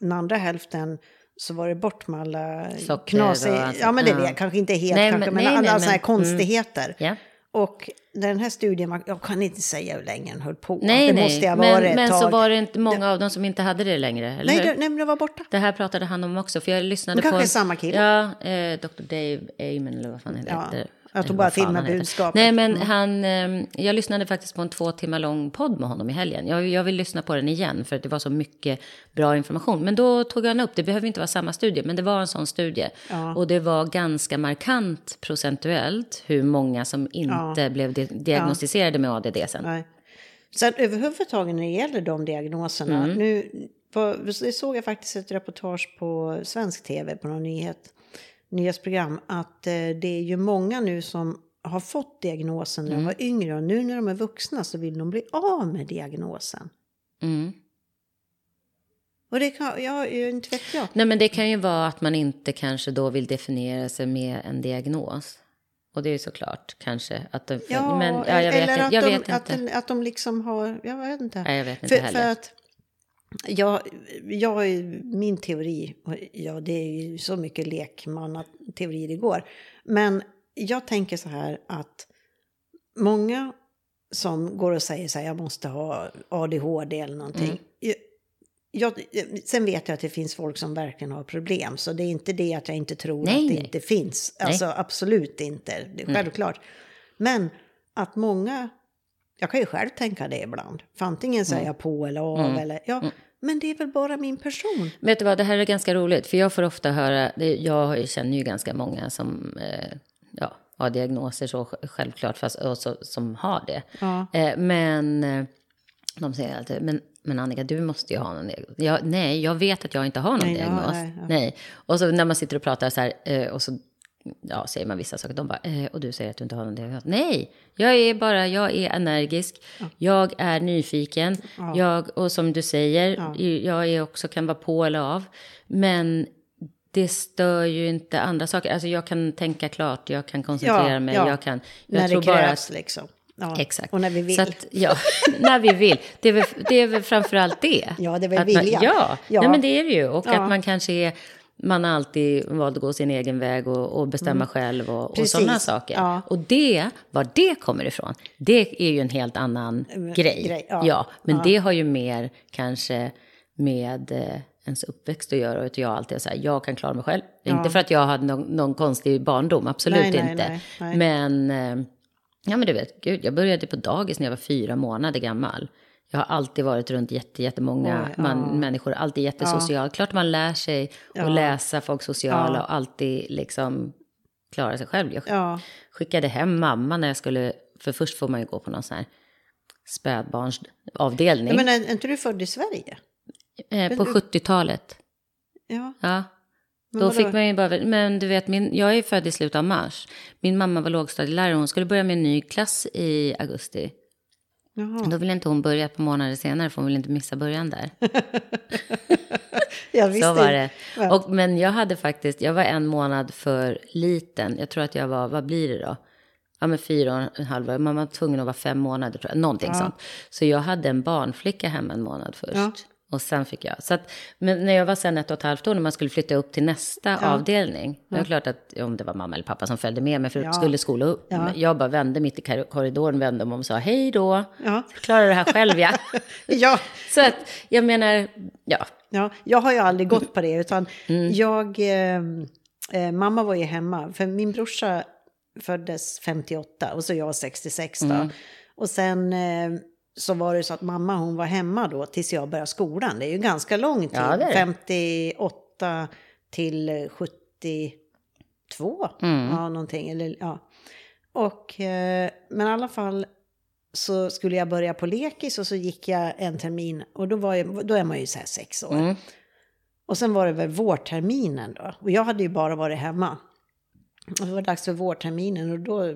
den andra hälften så var det bort med alla Socker knasig, och allt ja men det vet Ja. kanske inte helt Nej, kanske, men- nej, alla nej, sådana här mm. konstigheter. ja. Och den här studien, var- jag kan inte säga hur länge den höll på. Nej, det nej. måste jag men ett men så tag. var det inte många av dem som inte hade det längre. Eller nej, hur? det, nej, men det var borta. Det här pratade han om också, för jag lyssnade Men kanske på... är samma kille. Ja, eh, Dr. Dave Amen eller vad fan han Ja, heter. Jag tog bara till med budskapet. Nej, men Mm. han... Eh, jag lyssnade faktiskt på en två timmar lång podd med honom i helgen. Jag, jag vill lyssna på den igen, för att det var så mycket bra information. Men då tog han upp, det behöver inte vara samma studie, men det var en sån studie. Ja. Och det var ganska markant procentuellt hur många som inte blev di- diagnostiserade med ADD sen. Nej. Sen överhuvudtaget när det gäller de diagnoserna, Mm. nu det såg jag faktiskt ett reportage på svensk tv på någon nyhet, nyhetsprogram att eh, det är ju många nu som har fått diagnosen när de var yngre och nu när de är vuxna så vill de bli av med diagnosen. Mm. Och det kan, ja, inte vet jag. Nej, men det kan ju vara att man inte kanske då vill definiera sig med en diagnos. Och det är ju såklart kanske att de, Ja, men ja, jag vet, eller att, jag de, vet att, inte. de- att de liksom har, jag vet inte. Nej, jag vet inte för, heller. för att jag, jag, min teori, ja det är ju så mycket lekmannateori det går. Men jag tänker så här att många som går och säger så här, jag måste ha ADHD eller någonting. Mm. Jag, sen vet jag att det finns folk som verkligen har problem, så det är inte det att jag inte tror Nej, att det nej. inte finns. Nej. Alltså absolut inte, det är självklart. Men att många, jag kan ju själv tänka det ibland, för antingen säger jag på eller av eller ja, men det är väl bara min person. Vet du vad, det här är ganska roligt. För jag får ofta höra, jag känner ju ganska många som eh, ja, har diagnoser så sj- självklart, fast, och så, som har det. Ja. Eh, men eh, de säger alltid, men, men Annika du måste ju ha någon diagnos. Ja, nej, jag vet att jag inte har någon Nej, ja, diagnos. nej, Nej, ja. Och så när man sitter och pratar så här, och så ja, säger man vissa saker, de bara, eh, och du säger att du inte har någon diagnos. Nej, jag är bara, jag är energisk, jag är nyfiken, jag, och som du säger, jag är också, kan vara på eller av. Men det stör ju inte andra saker. Alltså jag kan tänka klart, jag kan koncentrera mig, jag kan... Jag när tror det bara krävs att- liksom. Ja. Exakt. Och när vi vill. Att, ja, när vi vill. Det är väl, det är väl framförallt det. Ja, det är väl Att man, viljan. ja, Ja. Nej, men det är det ju. Och Ja. att man kanske är... Man har alltid valt att gå sin egen väg och, och bestämma själv och, och sådana saker. Ja. Och det, var det kommer ifrån, det är ju en helt annan grej. grej, ja. men Ja. det har ju mer kanske med eh, ens uppväxt att göra. Och jag alltid så här, jag kan klara mig själv. Inte för att jag hade någon, någon konstig barndom, absolut nej, inte. nej, nej. Men, eh, ja men du vet, gud, jag började på dagis när jag var fyra månader gammal. Jag har alltid varit runt jätte, jättemånga Oj, ja. människor, alltid jättesocial. Klart man lär sig Ja. att läsa folk sociala Ja. och alltid liksom klara sig själv. Jag Ja, skickade hem mamma när jag skulle, för först får man ju gå på någon sån här spädbarnsavdelning. men är, inte du född i Sverige? eh, på 70-talet. Ja. Ja. Men Då fick man ju bara, men du vet, min, jag är född i slutet av mars. Min mamma var lågstadielärare, hon skulle börja med en ny klass i augusti. Jaha. Då ville inte hon börja par månader senare, för hon ville inte missa början där. Jag visste Så var det. Ja. Och, men jag hade faktiskt, jag var en månad för liten. Jag tror att jag var, vad blir det då? Ja men fyra och en halv, man var tvungen att vara fem månader tror jag, någonting sånt. Så jag hade en barnflicka hemma en månad först. Ja. Och sen fick jag, så att, men när jag var sen ett och ett halvt år när man skulle flytta upp till nästa avdelning. Det är klart att om det var mamma eller pappa som följde med mig för Ja. skulle skola upp. Ja. Jag bara vände mitt i korridoren, vände om och sa hej då. Ja. Klarar det här själv ja. Ja, så att jag menar, ja. ja, jag har ju aldrig gått på det utan Mm. jag, eh, eh, mamma var ju hemma för min brorsa föddes 58 och så jag 66 då. Mm. Och sen eh, så var det så att mamma hon var hemma då tills jag började skolan. Det är ju ganska lång tid. Ja, det är det. 58 till eh, 72. Mm. Ja, någonting. Eller, ja. Och, eh, men i alla fall så skulle jag börja på lekis och så gick jag en termin och då, var jag, då är man ju så här sex år. Mm. Och sen var det väl vårterminen då. Och jag hade ju bara varit hemma. Och det var dags för vårterminen och då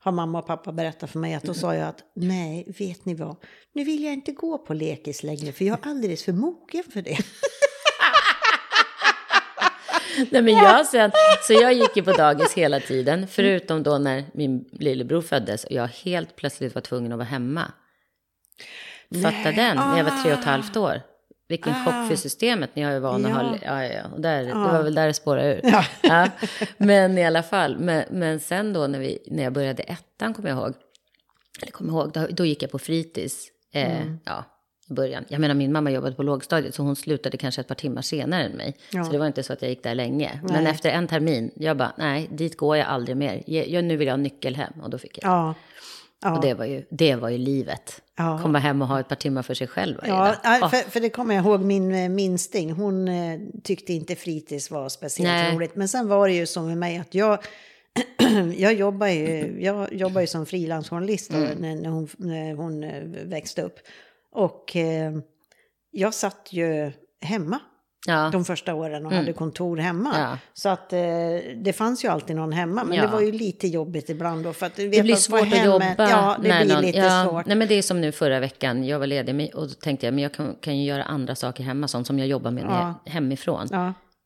har mamma och pappa berättat för mig att då sa jag att nej, vet ni vad? Nu vill jag inte gå på lekis längre för jag är alldeles för mogen för det. Nej, men jag sen, så jag gick ju på dagis hela tiden, förutom då när min lillebror föddes och jag helt plötsligt var tvungen att vara hemma. Fatta den, när jag var tre och ett ah. halvt år. Vilken Ah. chock för systemet när jag är van att Ja. ha... Ja, ja, där, Det Ah. var väl där det spårade ur. Ja. Ja. Men i alla fall, men, men sen då när, vi, när jag började ettan, kommer jag ihåg, eller kommer ihåg, då, då gick jag på fritids. Eh, Mm. Ja, i början. Jag menar, min mamma jobbade på lågstadiet, så hon slutade kanske ett par timmar senare än mig. Ja. Så det var inte så att jag gick där länge. Men Nej. efter en termin, jag bara, nej, dit går jag aldrig mer. Jag, jag, nu vill jag ha nyckel hem. Och då fick jag. Ja. Ja. Och det var, ju, det var ju livet. Ja. Komma hem och ha ett par timmar för sig själv varje Ja, dag. för, för det kommer jag ihåg min eh, minsting. Hon eh, tyckte inte fritids var speciellt Nej. roligt. Men sen var det ju så med mig att jag, jag jobbar ju, jag jobbar ju som frilansjournalist Mm. när, när, hon, när hon eh, växte upp. Och eh, jag satt ju hemma Ja. de första åren och hade kontor hemma. Ja. Så att eh, det fanns ju alltid någon hemma. Men Ja. det var ju lite jobbigt ibland då. För att Det blir att svårt att hemma- jobba. Ja, det blir någon- lite svårt. Nej, men det är som nu förra veckan. Jag var ledig och då tänkte jag men jag kan, kan ju göra andra saker hemma, sånt som jag jobbar med hemifrån.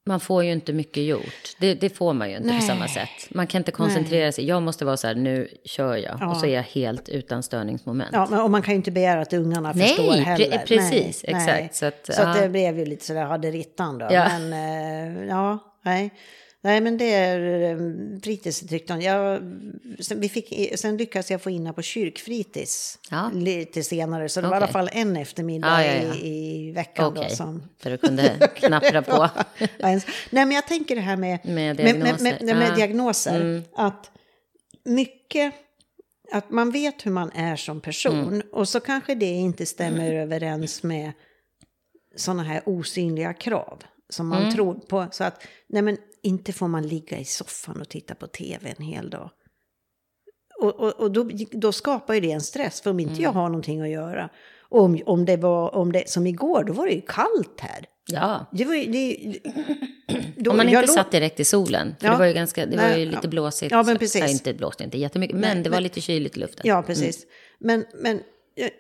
Man får ju inte mycket gjort. Det, det får man ju inte Nej. på samma sätt. Man kan inte koncentrera sig. Jag måste vara så här, nu kör jag. Ja. Och så är jag helt utan störningsmoment. Ja, men, och man kan ju inte begära att ungarna Nej, förstår pre- heller. precis, nej, exakt. Nej. Så att, Så att det blev ju lite sådär haderittan då. Ja. Men eh, ja, nej. Nej, men det är eh, fritidsinriktningen. Jag, sen, vi fick, sen lyckades jag få in på kyrkfritids Ja. lite senare. Så det var i alla fall en eftermiddag Ja, ja, ja. I, i veckan Okej, då som... där du kunde knappra på. Nej, men jag tänker det här med, Med med, med, diagnoser. med, med Ja. diagnoser. Mm. Att mycket, att man vet hur man är som person. Mm. Och så kanske det inte stämmer överens med sådana här osynliga krav. Som man Mm. tror på. Så att, nej men inte får man ligga i soffan och titta på tv en hel dag. Och, och, och då, då skapar ju det en stress. För om inte Mm. jag har någonting att göra. Och om, om det var, om det, som igår, då var det ju kallt här. Ja. Det var ju, det, då, Om man inte satt direkt i solen. För Ja. det var ju, ganska, det var Nej, ju lite ja. blåsigt. Ja, men så- precis. Ja, inte blåst inte jättemycket, men Nej, det var men- lite kyligt i luften. Ja, precis. Men, men eh,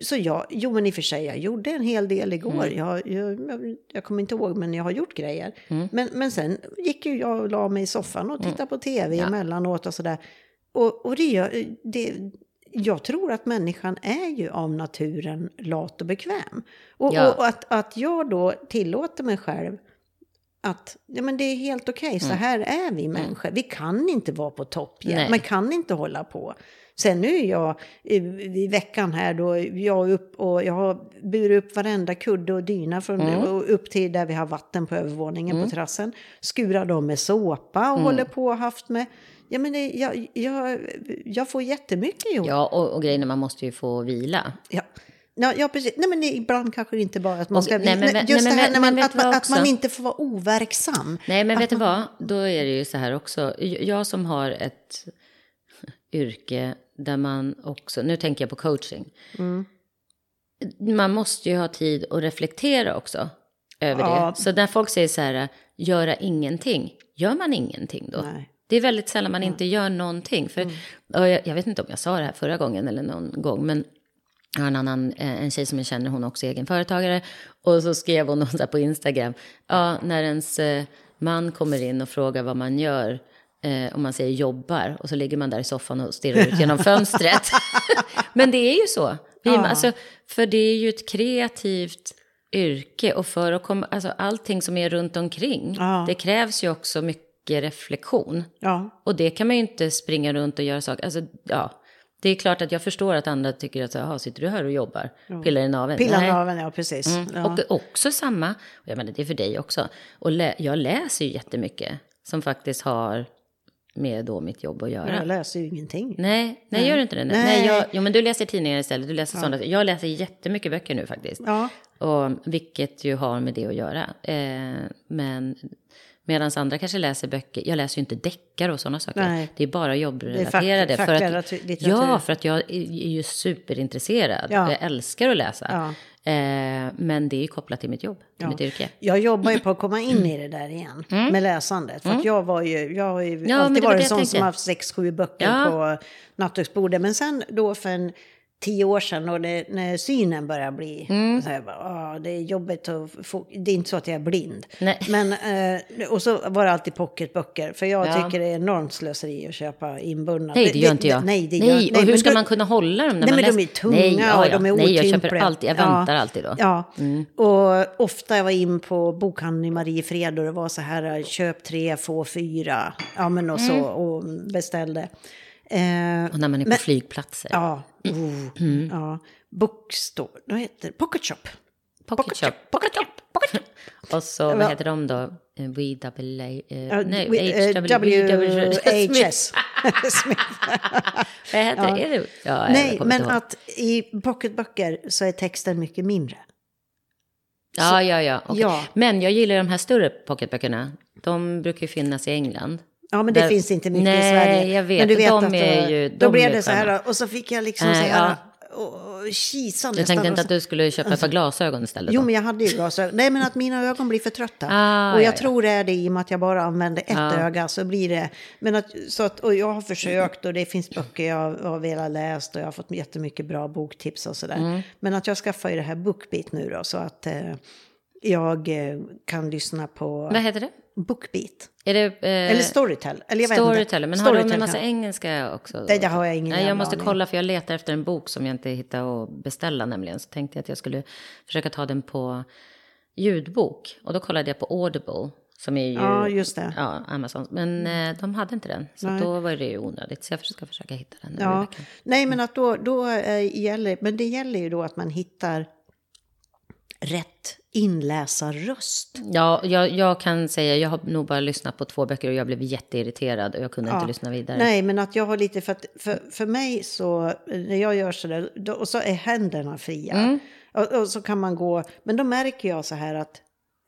så jag, jo men i och för sig, jag gjorde en hel del igår. Mm. Jag, jag, jag, kommer inte ihåg, men jag har gjort grejer. Men, men sen gick ju jag och la mig i soffan och tittade på tv Mm. Ja. emellanåt och sådär. Och, och det, gör, det, jag tror att människan är ju av naturen lat och bekväm. Och, Ja. och, att, att jag då tillåter mig själv att ja, men det är helt okej, så här är vi människor. Vi kan inte vara på topp jämt. Man kan inte hålla på. Sen nu är jag i, i veckan här då, jag upp och jag har burit upp varenda kudde och dyna från, och upp till där vi har vatten på övervåningen på terrassen. Skurar dem med såpa och håller på och haft med. Ja men det, jag, jag, jag får jättemycket gjort. Ja, och, och grejen är man måste ju få vila. Ja. Ja, ja, precis. Nej, men ibland kanske inte bara att man ska... nej, men- just nej, det här men- när man, men att, du man, att man inte får vara overksam. Nej, men vet du man- vad? Då är det ju så här också. Jag som har ett yrke där man också, nu tänker jag på coaching. Mm. Man måste ju ha tid att reflektera också över Ja. det. Så när folk säger så här, göra ingenting, gör man ingenting då? Nej. Det är väldigt sällan man inte gör någonting. För, Mm. jag, jag vet inte om jag sa det här förra gången eller någon gång, men jag har en annan, eh, en tjej som jag känner, hon är också egen företagare. Och så skrev hon här på Instagram, ja, när ens eh, man kommer in och frågar vad man gör, eh, om man säger jobbar, och så ligger man där i soffan och stirrar ut genom fönstret. men det är ju så. Ja. alltså, för det är ju ett kreativt yrke och för att komma, alltså allting som är runt omkring, Ja. det krävs ju också mycket reflektion. Ja, Och det kan man ju inte springa runt och göra saker. Alltså, ja. Det är klart att jag förstår att andra tycker att, jaha, sitter du här och jobbar? Pillar i naveln? pillar Nej. naveln, ja precis. Ja. Och också samma, jag menar det är för dig också, och lä- jag läser ju jättemycket som faktiskt har med då mitt jobb att göra. Jag läser ju ingenting. Nej, nej, gör du inte det? Nej. Nej. Nej, jag, jo, men du läser tidningar istället. Du läser sådana. Jag läser jättemycket böcker nu faktiskt. Ja, Och, vilket ju har med det att göra. Eh, men medan andra kanske läser böcker. Jag läser ju inte deckare och sådana saker. Nej. Det är bara jobbrelaterade. Det är fack- för att, litteratur. ja, för att jag är, ju superintresserad. Ja. Jag älskar att läsa. Ja. Eh, men det är ju kopplat till mitt jobb, till mitt yrke. jag jobbar ju på att komma in i det där igen med läsandet. För att jag var ju, jag har ju Mm. men alltid varit jag sån som har haft sex, sju böcker Ja. på nattduksbordet. Men sen då för en tio år sedan och det, när synen börjar bli Mm. så här, bara, "Åh, det är jobbigt att få, det är inte så att jag är blind. Nej. Men, eh, och så var det alltid pocketböcker. För jag Ja. tycker det är enormt slöseri att köpa inbundna. Nej, det gör inte jag. Nej, det nej, gör, och hur men ska då- man kunna hålla dem när Nej, man men läser? de är tunga nej, ja, och ja. de är Nej, jag köper otympliga. alltid, jag Ja. väntar alltid då. Ja, Mm. och ofta jag var in på bokhandeln i Mariefred och det var så här köp tre, få fyra. Ja, men och så Mm. och beställde. Eh, Och när man är på Men- flygplatser. ja, oh, Mm. ja. Bookstore, vad heter det? Pocket shop. Pocket shop. Pocket shop. Pocket shop. Och så, vad heter de då? Eh, WA, eh, Ja, nej, W- eh. Smith. Vad heter det? Ja, Nej, men att i pocketböcker så är texten mycket mindre. Ja, ja. Ja. Men jag gillar de här större pocketböckerna. De brukar ju finnas i England. Ja, men det Där- finns inte mycket Nej, i Sverige. jag vet. Men du vet De att är då, ju- då de blev är det så här, och så fick jag liksom Äh, säga, och kisande. Jag tänkte inte att du skulle köpa ett par glasögon istället. Jo, då. men jag hade ju glasögon. Nej, men att mina ögon blir för trötta. Ah, och jag ja, ja. tror det är det i och med att jag bara använder ett öga. Så blir det... Men att, så att, och jag har försökt och det finns böcker jag har velat läst och jag har fått jättemycket bra boktips och sådär. Mm. Men att jag skaffar ju det här Bookbeat nu då så att eh, jag eh, kan lyssna på Vad heter det? Bookbeat. Är det eh, Eller Storytel. Eller jag vet inte. Storyteller? Men har de Storytel en massa engelska också? Nej, det har jag ingen Nej, jag måste aning. kolla för jag letar efter en bok som jag inte hittar att beställa nämligen. Så tänkte jag att jag skulle försöka ta den på ljudbok. Och då kollade jag på Audible. Som är ju Ja, just det. Ja, Amazon. Men eh, de hade inte den. Så då var det ju onödigt. Så jag ska försöka hitta den Ja. Nej, men att då, då eh, gäller, men det gäller ju då att man hittar rätt inläsarröst. Ja, jag, jag kan säga, jag har nog bara lyssnat på två böcker och jag blev jätteirriterad och jag kunde inte lyssna vidare. Nej, men att jag har lite, för, att, för, för mig så, när jag gör så där, då, och så är händerna fria. Mm. Och, och så kan man gå, men då märker jag så här att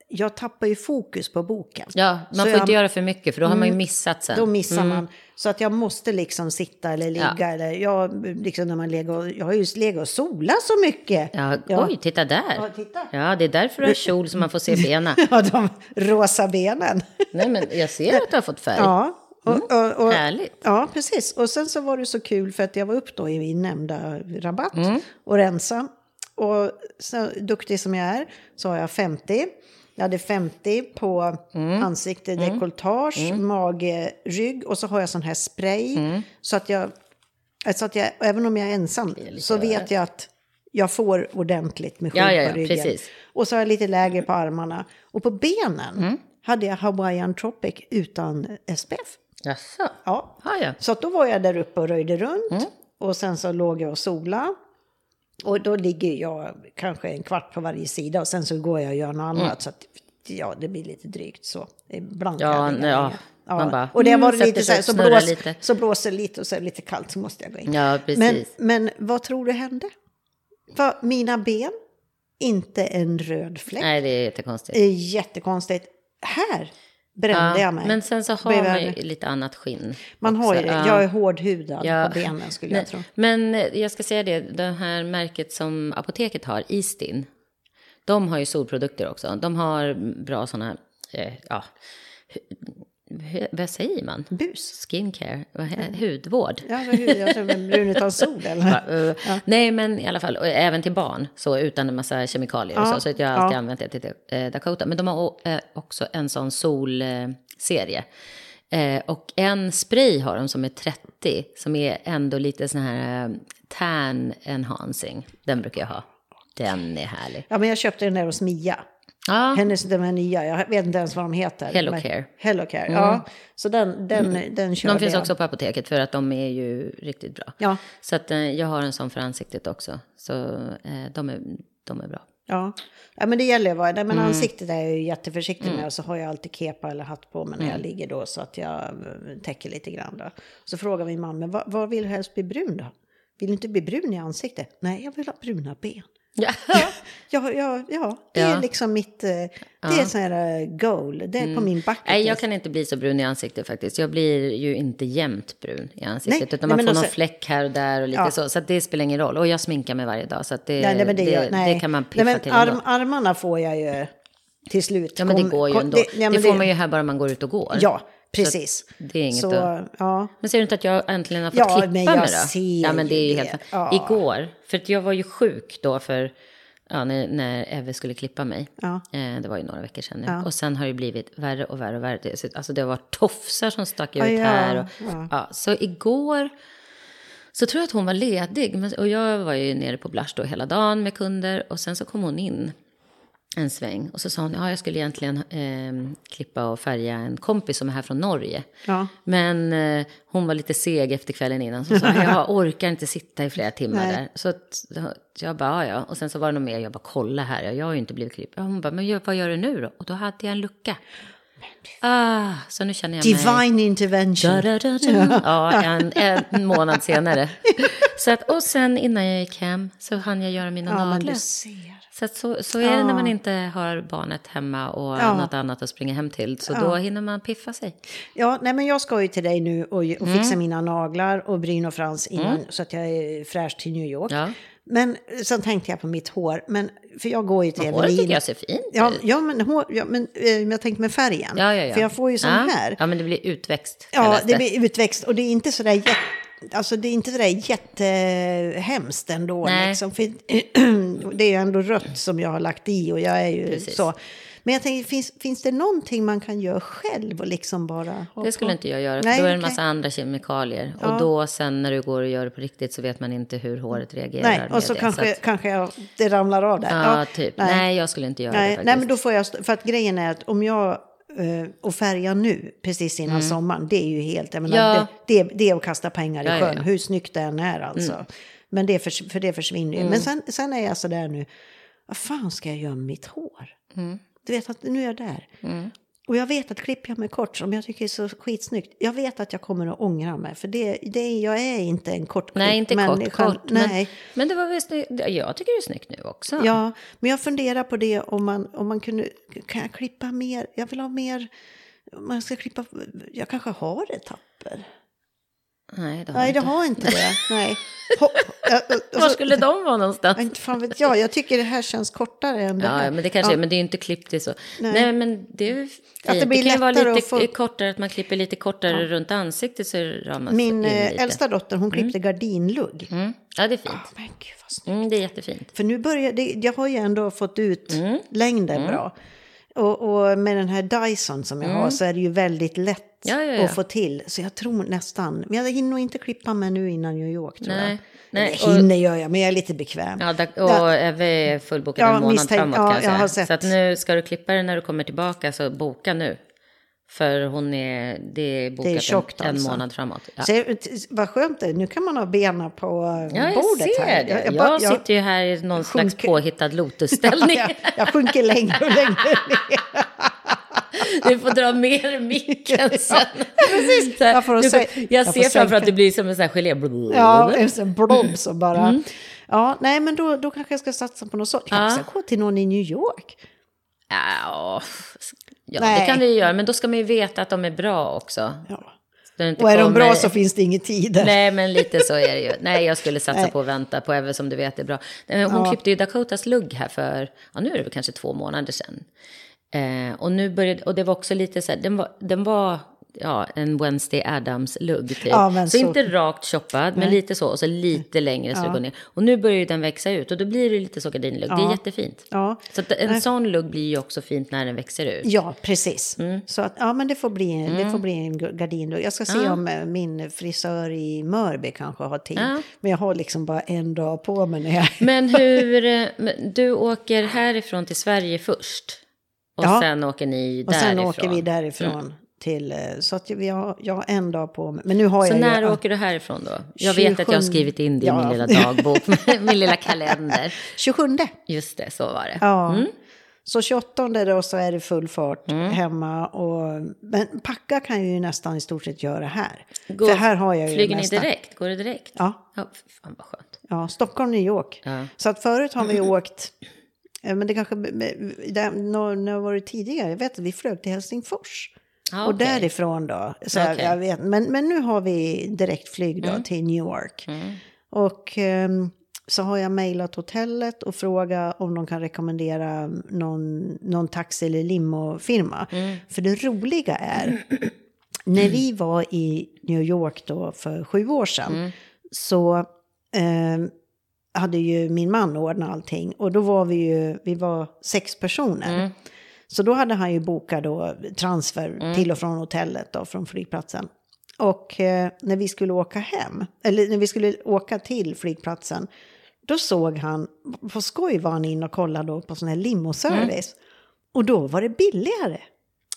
jag tappar ju fokus på boken. Ja, man Så får jag- inte göra för mycket för då har man ju missat sen. Då missar man. Så att jag måste liksom sitta eller ligga. Ja. Eller jag, liksom när man lägger, jag har ju legat och solat så mycket. Ja, Ja. Oj, titta där. Ja, titta. Ja, det är därför du har kjol så man får se benen. Ja, de rosa benen. Nej, men jag ser att du har fått färg. Ja. Och, och, och, Härligt. Ja, precis. Och sen så var det så kul för att jag var upp då i min nämnda rabatt Mm. och rensa. Och så duktig som jag är så har jag 50. Jag hade 50 på Mm. ansikte, dekolletage, mage, rygg och så har jag sån här spray. Mm. Så att jag, så att jag, även om jag är ensam så vet jag att jag får ordentligt med skydd Ja, ja, ja, på ryggen. precis. Och så har jag lite lägre på armarna. Och på benen Mm. hade jag Hawaiian Tropic utan SPF. Jaså? Ja. Ja, ja. Så då var jag där uppe och röjde runt. Mm. Och sen så låg jag och sola. Och då ligger jag kanske en kvart på varje sida och sen så går jag och gör något annat. Så att ja, det blir lite drygt så. Ibland kan Mm. Ja, jag ligga ja. bara, och det mm, var det sätter lite så här, så, blås, lite. så blåser lite och så är det lite kallt så måste jag gå in. Ja, men, men vad tror du hände? För mina ben, inte en röd fläck. Nej, det är jättekonstigt. Det är jättekonstigt. Här brände jag mig. Men sen så har man jag- ju lite annat skinn. Man har ju också. det. Ja. Jag är hårdhudad Ja. på benen skulle jag Nej, tro. Men jag ska säga det, det här märket som apoteket har, Eastin, de har ju solprodukter också. De har bra sådana, eh, ja, vad säger man? Bus. Skincare, hudvård. Ja, tror en brun utan sol eller? Eh, Nej, men i alla fall, och även till barn, så utan en massa kemikalier och Ja, så. Så jag har alltid ja. använt det till eh, Dakota. Men de har eh, också en sån solserie. Och en spray har de som är 30, som är ändå lite sån här tan enhancing. Den brukar jag ha. Den är härlig. Ja, men jag köpte den där hos Mia. Ja, Hennes, de här nya, jag vet inte ens vad de heter. Hello Men- Care. Hello Care, ja. Så den, den, den körde de finns jag. också på apoteket för att de är ju riktigt bra. Ja, Så att, eh, jag har en sån för ansiktet också. Så eh, de, är, de är bra. ja. ja, men det gäller ju att vara, nej, Mm. men ansiktet är jag ju jätteförsiktig med och så har jag alltid kepa eller hatt på mig när Mm. jag ligger då så att jag eh, täcker lite grann då. Så frågar min man, men vad, vad vill du helst bli brun då? Vill du inte bli brun i ansiktet? Nej, jag vill ha bruna ben. Ja. Ja, ja, ja det Ja. är liksom mitt, eh, det är ett sånt här eh, goal, det är på min bucket Nej, jag kan inte bli så brun i ansiktet faktiskt. Jag blir ju inte jämt brun i ansiktet. Nej, utan nej, man men får någon så- fläck här och där och lite Ja. så. Så det spelar ingen roll. Och jag sminkar mig varje dag. Så det, Nej, nej, det, det, nej. det kan man piffa nej, men till ändå. arm, Armarna får jag ju till slut. Ja, men det går ju ändå. det- Det, ja, men får man ju här bara man går ut och går. Ja, precis. det är inget så, att- ja. Men ser du inte att jag äntligen har fått Ja, klippa men jag mig då? ser ja, men det är helt... det. Ja. Igår, för att jag var ju sjuk då för... Ja, när, när Eve skulle klippa mig. Ja. Eh, det var ju några veckor sedan nu. Ja. Och sen har det blivit värre och värre och värre. Det, så- alltså det var tofsar som stack ut Ja, ja, här. Och, ja. så igår så tror jag att hon var ledig. Men, och jag var ju nere på Blush då hela dagen med kunder. Och sen så kom hon in en sväng. Och så sa hon, ja jag skulle egentligen eh, klippa och färga en kompis som är här från Norge. Ja. Men eh, hon var lite seg efter kvällen innan. Så sa, jag orkar inte sitta i flera timmar Nej. där. Så att, jag bara, "Ja. Och sen så var det nog mer, jag bara, kolla här, jag har ju inte blivit klippt. Ja, Hon bara, men vad gör du nu då? Och då hade jag en lucka. Ah, så nu känner jag mig... Divine intervention. Da, da, da. Ja, en, en månad senare. Så att, och sen innan jag gick hem så hann jag göra mina Ja, naglar. Så, så, så är det när man inte har barnet hemma och Ja. något annat att springa hem till. Så då hinner man piffa sig. Ja, nej, men jag ska ju till dig nu och, och fixa mina naglar och bryn och frans innan, så att jag är fräsch till New York. Mm. Ja. Men sen tänkte jag på mitt hår. Men, för jag går ju till Men håret tycker Evelina. jag ser fint Ja, ja, men, hår, ja, men eh, jag tänkte med färgen. Ja, ja, ja. För jag får ju sån ja. här. Ja, men det blir utväxt. Ja, kallas det blir utväxt och det är inte sådär jätte... Alltså det är inte sådär jättehemskt ändå. Nej. Liksom, för det är ju ändå rött som jag har lagt i och jag är ju Precis. så. Men jag tänker, finns, finns det någonting man kan göra själv och liksom bara... Det skulle inte jag göra, för Nej, då är det en massa andra kemikalier. Ja. Och då sen när du går och gör det på riktigt så vet man inte hur håret reagerar Nej, och så det. kanske, att, kanske jag, det ramlar av där. ja, typ. Nej. jag skulle inte göra det Nej, faktiskt. nej, men då får jag... För att grejen är att om jag... eh, och färga nu, precis innan sommaren, det är ju helt... Jag menar, Mm. Ja. det, det, det är att kasta pengar i Ja, sjön, ja. Mm. hur snyggt det än är alltså. Men det, förs- för det försvinner ju. Men sen, sen är jag sådär nu, vad fan ska jag göra med mitt hår? Mm. Du vet att nu är jag där. Och jag vet att klipper jag mig kort, som jag tycker är så skitsnyggt, jag vet att jag kommer att ångra mig. För det, det, jag är inte en kort Nej, inte kort, människa. kort. Men, Nej. men det var väl snyggt. Jag tycker det är snyggt nu också. Ja, men jag funderar på det om man, om man kunde, kan jag klippa mer, jag vill ha mer, man ska klippa, jag kanske har etapper. Nej, det har Nej, det inte. har inte det. Nej. Var skulle de vara någonstans? Ja, inte fan vet jag, jag tycker det här känns kortare än det Ja, här. men det kanske Ja. är, men det är inte klippt i så. Nej. Nej, men det är fint. Att det blir kan ju vara lite få- kortare, att man klipper lite kortare runt ansiktet så ramas Min in eh, äldsta dotter, hon klippte gardinlugg. Mm. Ja, det är fint. Men gud vad snyggt. Mm, det är jättefint. För nu börjar det, jag har ju ändå fått ut Mm. längden bra. Och, och med den här Dyson som jag har så är det ju väldigt lätt Mm. Ja, ja, ja. att få till. Så jag tror nästan, men jag hinner nog inte klippa mig nu innan New York tror Nej, jag. nej, Eller hinner gör jag, men jag är lite bekväm. Ja, och Eve är fullbokad Ja, en månad misstänkt. framåt Ja, kan jag jag säga. har sett. Så nu ska du klippa den när du kommer tillbaka så boka nu. För hon är, det är bokat tjockt en, en alltså. månad framåt. Ja. Så, vad skönt det är. Nu kan man ha benen på eh, Ja, jag bordet ser här. det. Jag, Jag, bara- jag- sitter ju här i någon slags sjunker- påhittad lotusställning. jag, jag sjunker längre och längre ner. Du får dra mer micken sen. Precis. Jag får du, säga- jag jag ser framför att du blir som en sån här gelé. Ja, en sån blob som bara... Mm. Ja, nej, men då, då kanske jag ska satsa på något sånt. Jag kanske ska gå till någon i New York. Ja, ja Nej. det kan du ju göra. Men då ska man ju veta att de är bra också. Ja. Det Och är de kommer- bra så finns det ingen tid. Nej, men lite så är det ju. Nej, jag skulle satsa Nej. på att vänta på Eve som du vet är bra. Men Hon Ja. klippte ju Dakotas lugg här för, ja nu är det väl kanske två månader sedan. Eh, och nu började, och det var också lite så här, den var, den var ja, en Wednesday Adams-lugg typ. Ja, så, så- inte rakt choppad, men lite så, och så lite längre så det går ner. Och nu börjar ju den växa ut och då blir det lite så gardinlugg. Det är Ja. jättefint. Ja. Så en sån lugg blir ju också fint när den växer ut. Ja, precis. Mm. Så att, ja, men det får bli, det får bli en gardin. Jag ska se om eh, min frisör i Mörby kanske har tid. Ja. Men jag har liksom bara en dag på mig när jag... Men hur, eh, du åker härifrån till Sverige först? Och Ja. sen åker ni Och sen därifrån? Mm. åker vi därifrån till... eh, Så att vi har, jag har en dag på mig. Men nu har Så jag när ju... åker du härifrån då? Jag vet att jag har 27. skrivit in det i min Ja. lilla dagbok, min lilla kalender. 27. Just det, så var det. Ja. Mm. Så 28 då så är det full fart hemma. Och, men packa kan jag ju nästan i stort sett göra här. Går- För här har jag ju Flyger det ni direkt? Går det direkt? Ja. ja fan vad skönt. Ja, Stockholm, New York. Ja. Så att förut har vi åkt, eh, men det kanske, när, när var det tidigare? Jag vet att vi flög till Helsingfors. Ja, Och därifrån då, så jag, Okej. jag vet, men, men nu har vi direktflyg då till New York. Och ehm, så har jag mejlat hotellet och frågat om de kan rekommendera någon, någon taxi eller limofirma. För det roliga är, när vi var i New York då för sju år sedan så ehm, hade ju min man ordnat allting. Och då var vi ju, vi var sex personer. Så då hade han ju bokat då transfer till och från hotellet då, från flygplatsen. Och eh, när vi skulle åka hem, eller när vi skulle åka till flygplatsen, då såg han, på skoj var han in och kollade då på sån här limoservice. Och då var det billigare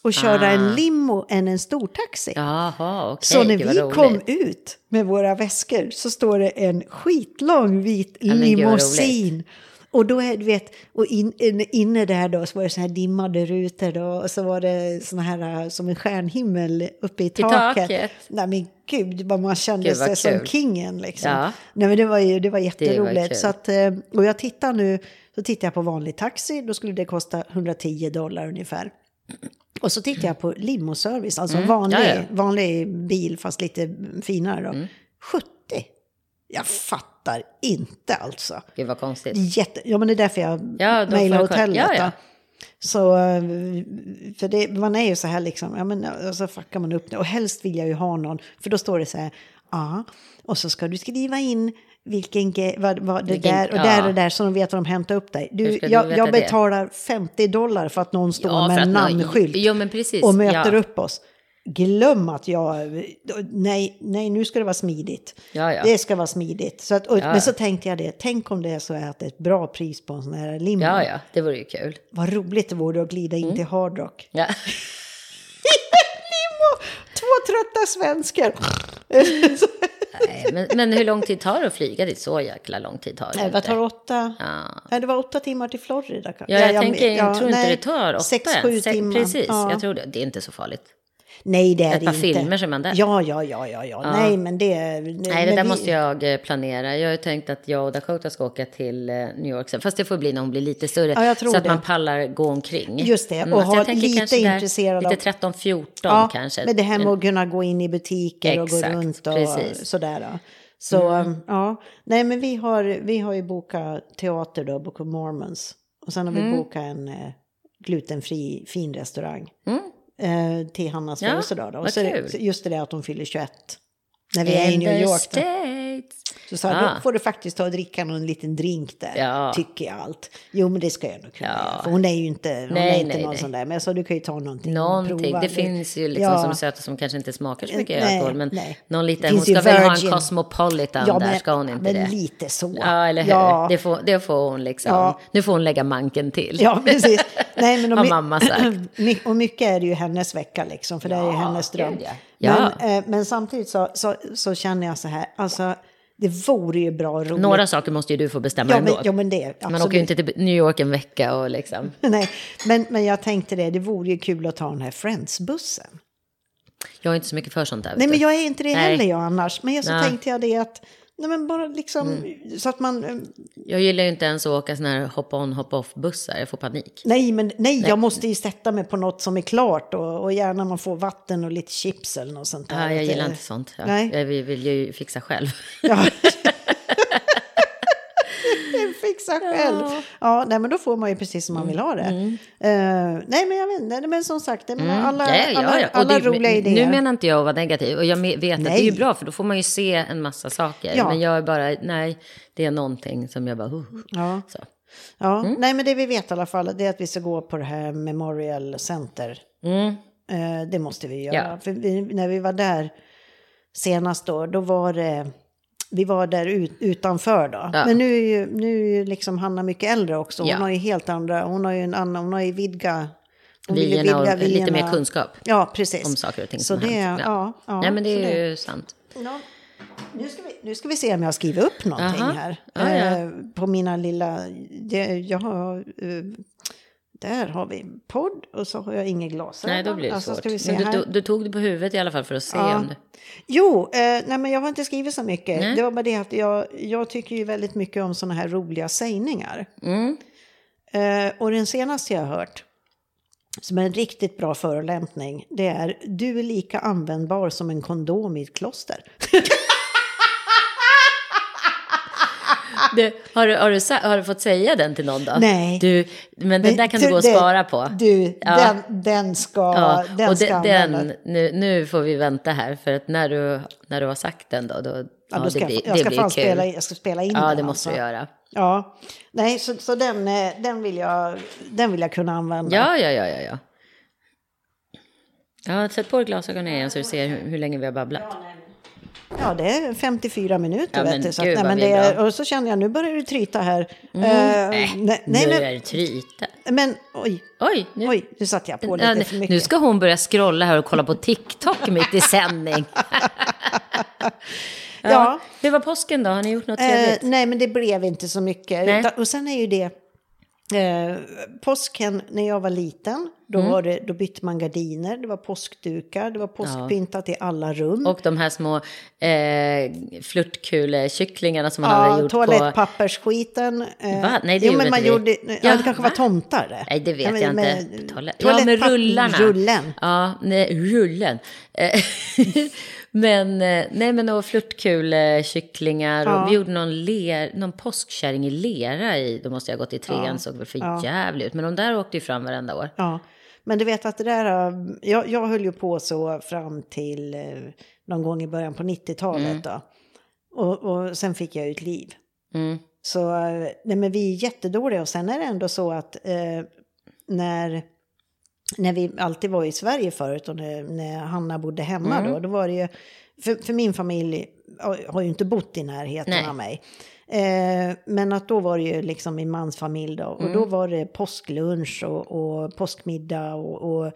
att köra Ah. en limo än en stor taxi. Jaha, okej. Så när Gud, vi kom ut med våra väskor så står det en skitlång vit limousin. Och då är du vet, och in, in, inne där då så var det så här dimmade rutor då och så var det såna här äh, som en stjärnhimmel uppe i taket. taket. Nej men gud vad man kände Gud, sig som kingen liksom. Ja. Nej men det var ju det var jätteroligt. kul. så att, eh, och jag tittar nu, så tittar jag på vanlig taxi, då skulle det kosta 110 dollar ungefär. Och så tittar jag på limoservice, alltså vanlig, Mm. ja, ja. vanlig bil fast lite finare då. Mm. 70. Jag fattar fattar inte alltså. Gud vad konstigt. Jätte, ja, men det är därför jag Ja, mejlar hotellet. Ja, ja. Så, eh, för det, man är ju så här liksom, ja men och så fuckar man upp det. Och helst vill jag ju ha någon, för då står det så här, ja, och så ska du skriva in vilken, vad, vad det Vilken- där och ja. där och där så de vet var de hämtar upp dig. Du, jag, jag det? betalar 50 dollar för att någon står Ja, med en namnskylt Jo, men precis. och möter ja. upp oss. Glöm att jag, nej, nej nu ska det vara smidigt. Ja, ja. Det ska vara smidigt. Så att, och, Ja. Men så tänkte jag det, tänk om det är så att det är ett bra pris på en sån här limo. Ja, ja, det vore ju kul. Vad roligt det vore att glida in Mm. till Hard Rock. Ja. Limo! Två trötta svenskar. Nej, men, men hur lång tid tar det att flyga dit? Så jäkla lång tid tar det Nej, vad tar åtta? Ja. Nej, det var åtta timmar till Florida. kanske. Ja, jag, tänker, jag tror inte nej, det tar åtta Sex, sju timmar. Precis, Ja. jag tror det. Det är inte så farligt. Nej, det är Ett det par inte. filmer är man där. Ja, ja, ja, ja, ja. Nej, men det... Nej, det där måste jag eh, planera. Jag har ju tänkt att jag och Dakota ska åka till eh, New York sen. Fast det får bli när hon blir lite större. Ja, jag tror så att det. man pallar gå omkring. Just det, och så jag ha lite intresserad av- Lite 13-14 Ja, kanske. med det här med Men- att kunna gå in i butiker och gå Exakt, runt och precis. Mm. sådär. Då. Så um, ja, nej men vi har, vi har ju bokat teater då, Book of Mormons. Och sen har vi Mm. bokat en eh, glutenfri fin restaurang. Mm. Eh, till Hannas Ja, födelsedag då. Och vad så, kul. just det där att hon fyller 21. När vi är i New York. Då. Så sa Ah. då får du faktiskt ta och dricka någon liten drink där, Ja. tycker jag allt. Jo, men det ska jag nog kunna Ja. för hon är ju inte, hon Nej, är inte nej, någon nej. sån där. Men jag sa, du kan ju ta någonting. och Någonting. prova. Det finns ju liksom Ja. som söta som kanske inte smakar så mycket Nej, alkohol. Men nej. någon liten, hon ska väl ha en. Cosmopolitan Ja, där, men- ska hon inte men det? lite så. Ja, eller hur? Ja. Det, får, det får hon liksom. Ja. Nu får hon lägga manken till. Ja, precis. Nej, men Har my- mamma sagt. Och mycket är det ju hennes vecka liksom, för det är ju hennes dröm. Ja. Men, eh, men samtidigt så, så, så känner jag så här, alltså det vore ju bra och roligt. Några saker måste ju du få bestämma ja, ändå. men, ja, men det, Man åker ju inte till New York en vecka och liksom. Nej, men, men jag tänkte det, det vore ju kul att ta den här Friends-bussen. Jag är inte så mycket för sånt där. Nej, men jag är inte det Nej. heller jag annars. Men jag så Nej. tänkte jag det att, nej men bara liksom, så att man, eh, Jag gillar ju inte ens att åka såna här hop-on hop-off bussar. Jag får panik. nej men nej, jag måste ju sätta mig på något som är klart och, och gärna man får vatten och lite chips eller något sånt där. Ja, jag gillar inte sånt. Jag, Nej. jag vill, vill ju fixa själv. Ja. Fixa själv. Ja. nej, men då får man ju precis som man vill ha det. Eh, nej, men jag vet inte. Men som sagt, menar, alla, Mm. Ja, ja, alla, ja. Det, roliga idéer. Nu menar inte jag att vara negativ. Och jag vet att det är ju Nej. bra, för då får man ju se en massa saker. Ja. Men jag är bara, nej, det är någonting som jag bara, uh, Ja. så. Ja, Mm. nej men det vi vet i alla fall det är att vi ska gå på det här Memorial Center. Mm. Eh, det måste vi göra. Ja. För vi, när vi var där senast då, då var det, vi var där ut, utanför då. Ja. Men nu är ju, nu är ju liksom Hanna mycket äldre också. Hon Ja. har ju helt andra, hon har ju en annan, hon har ju vidga, hon Vyerna och vidga lite mer vyerna. kunskap Ja, precis. om saker och ting Så som det, hänt. ja. Ja, Nej, men det är ju sant. Ja. Nu, ska vi, nu ska vi se om jag skriver upp någonting Aha. här. Ja, ja. Eh, på mina lilla... Det, jag har, eh, där har vi podd och så har jag inga glasögon. Nej, då blir det Alltså, svårt. Men du, du, du tog det på huvudet i alla fall för att se Ja. om du... Jo, eh, nej, men jag har inte skrivit så mycket. Nej. Det var bara det att jag, jag tycker ju väldigt mycket om sådana här roliga sägningar. Mm. Eh, och den senaste jag har hört, som är en riktigt bra förolämpning, det är du är lika användbar som en kondom i ett kloster. Du, har, du, har, du, har du fått säga den till någon då? Nej. Du, men den där kan du gå och det- spara på. Du, Ja. den, den ska, Ja, den och ska den, nu, nu får vi vänta här, för att när du, när du har sagt den då, då Ja, ja, då det ska blir, jag, jag det ska blir spela, in- jag ska spela in ja, den det måste alltså. du göra. Ja, nej, så, så den, eh, den, vill jag, den vill jag kunna använda. Ja, ja, ja, ja, ja. Ja, sätt på dig glasögonen igen så du ser hur, hur länge vi har babblat. Ja, det är 54 minuter. Ja, vet du, så att, nej, men det är och så känner jag, nu börjar det tryta här. Eh, Nej, nej, nu nej, är men, det tryta. men oj, Oj, nu, oj, nu satte jag på ja, lite nu, för mycket. nu ska hon börja scrolla här och kolla på TikTok mitt i sändning. ja. Ja. Hur var påsken då? Har ni gjort något Eh, trevligt? nej, men det blev inte så mycket. Utan, och sen är ju det... Eh, påsken när jag var liten, då, Mm. var det, då bytte man gardiner, det var påskdukar, det var påskpyntat i alla rum. Och de här små eh, flörtkulkycklingarna som man hade Ja, gjort på... toalettpappersskiten. eh, Va? Nej, det jo, men man vi. gjorde, ja, Ja, det kanske va? var tomtar det. Nej, det vet Ja, men jag med inte. Toalett. Ja, med rullarna. Rullen. Ja, nej, rullen. Eh, Men, eh, nej men och flörtkulekycklingar Ja. och vi gjorde någon, ler, någon påskkärring i lera i, då måste jag ha gått i trean, Ja. såg väl för Ja. jävligt ut. Men de där åkte ju fram varenda år. Ja, men du vet att det där, har- jag, jag höll ju på så fram till eh, någon gång i början på 90-talet då. Och, och sen fick jag ju ett liv. Mm. Så eh, nej, men vi är jättedåliga och sen är det ändå så att eh, när, när vi alltid var i Sverige förut och när, när Hanna bodde hemma Mm. då, då var det ju, för, för min familj har ju inte bott i närheten Nej. av mig. Eh, men att då var det ju liksom min mans familj då. Och Mm. då var det påsklunch och, och påskmiddag och, och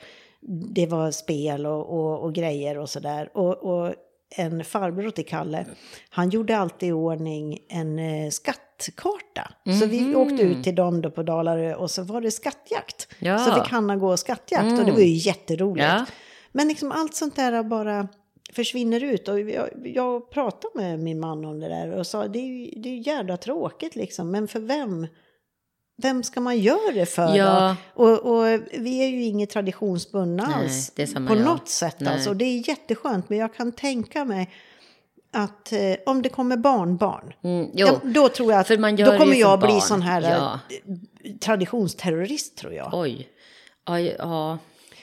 det var spel och, och, och grejer och sådär. Och, och en farbror till Kalle, han gjorde alltid i ordning en eh, skattkarta. Så vi Mhm. åkte ut till dem då på Dalarö och så var det skattjakt. Ja. Så fick Hanna gå skattjakt och det Mm. var ju jätteroligt. Ja. Men liksom allt sånt där bara försvinner ut. Och jag, jag pratade med min man om det där och sa det är ju det är jävla tråkigt liksom. Men för vem? Vem ska man göra det för Ja. då? Och, och vi är ju inget traditionsbundna alls. på jag. något sätt Nej. alltså. Och det är jätteskönt. Men jag kan tänka mig att eh, om det kommer barnbarn. Mm. Ja, då tror jag att då kommer jag bli barn. sån här Ja. eh, traditionsterrorist tror jag. Oj. Ja, ja.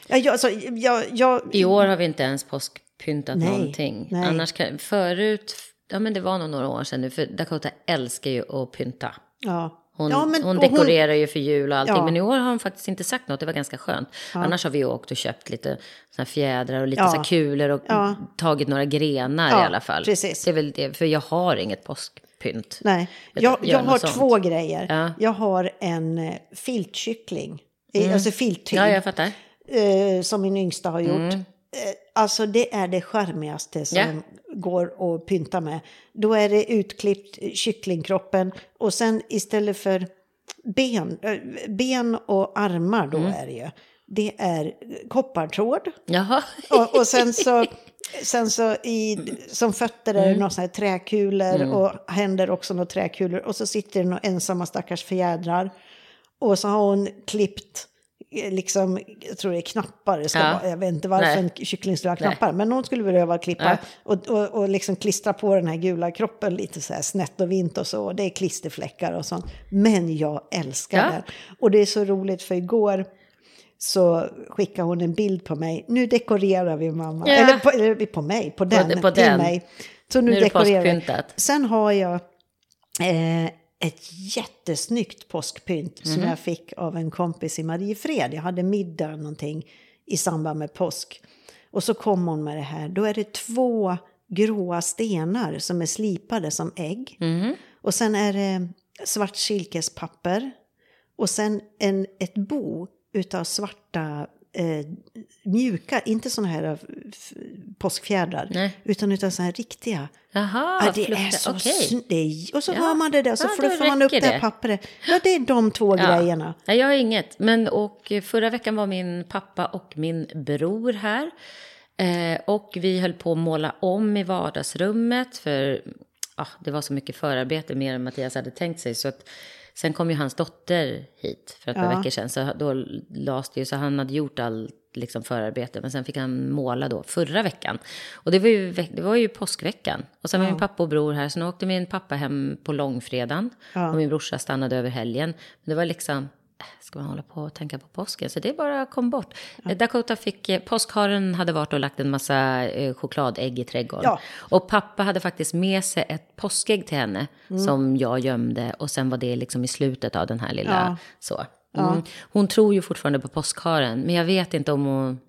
Ja, alltså, jag, jag, I år har vi inte ens påskpyntat Nej, någonting. nej. Annars kan, förut, ja men det var nog några år sedan nu, för Dakota älskar ju att pynta. ja. Hon, ja, men- hon dekorerar ju för jul och allting. Ja. Men i år har hon faktiskt inte sagt något. Det var ganska skönt. Annars har vi åkt och köpt lite såna fjädrar och lite Ja. så kulor och Ja. tagit några grenar Ja, i alla fall. precis. Det är väl det, för jag har inget påskpynt. Nej, Jag jag, jag har sånt. två grejer. Ja. Jag har en eh, filtkyckling, mm. alltså filttyg, Ja, jag fattar. eh, som min yngsta har gjort. Mm. Eh, alltså det är det charmigaste som Ja. går att pynta med. Då är det utklippt kycklingkroppen och sen istället för ben, eh, ben och armar då Mm. är det ju. Det är koppartråd. Jaha. Och, och sen så, sen så i, som fötter är det Mm. några träkulor och händer också några träkulor. Och så sitter det några ensamma stackars fjädrar. Och så har hon klippt, liksom, jag tror det är knappar, det ska Ja. vara, jag vet inte varför Nej. en kyckling skulle ha Nej. knappar. Men någon skulle behöva klippa Ja. och, och, och liksom klistra på den här gula kroppen lite så här snett och vint och så. Och det är klisterfläckar och sånt. Men jag älskar Ja. det. Och det är så roligt för igår så skickade hon en bild på mig. Nu dekorerar vi mamma. Ja. Eller, på, eller på mig, på den, på till den. mig. Så nu, Nu dekorerar vi. Sen har jag eh, ett jättesnyggt påskpynt Mhm. som jag fick av en kompis i Mariefred. Jag hade middag någonting i samband med påsk. Och så kom hon med det här. Då är det två gråa stenar som är slipade som ägg. Mhm. Och sen är det svart silkespapper. Och sen en, ett bo utav svarta eh, mjuka, inte såna här eh, påskfjädrar, Nej. utan utav såna här riktiga. Jaha, Ja, det är så är, Och så Ja. har man det där, så Ja, fluffar man upp det här pappret. Ja, det är de två grejerna. Nej, jag har inget. Men och förra veckan var min pappa och min bror här. Eh, och vi höll på att måla om i vardagsrummet. För ah, det var så mycket förarbete mer än Mattias hade tänkt sig. Så att, sen kom ju hans dotter hit för ett par Ja. veckor sedan. Så då lades det ju, så han hade gjort all liksom, förarbete. Men sen fick han måla då förra veckan. Och det var ju, det var ju påskveckan. Och sen var min pappa och bror här. Så nu åkte min pappa hem på långfredagen. Ja. Och min brorsa stannade över helgen. Men det var liksom, ska man hålla på och tänka på påsken? Så det bara kom bort. Dakota fick, eh, påskharen hade varit och lagt en massa eh, chokladägg i trädgården. Ja. Och pappa hade faktiskt med sig ett påskägg till henne. Mm. Som jag gömde. Och sen var det liksom i slutet av den här lilla, Ja. så. Mm. Hon tror ju fortfarande på påskharen. Men jag vet inte om hon...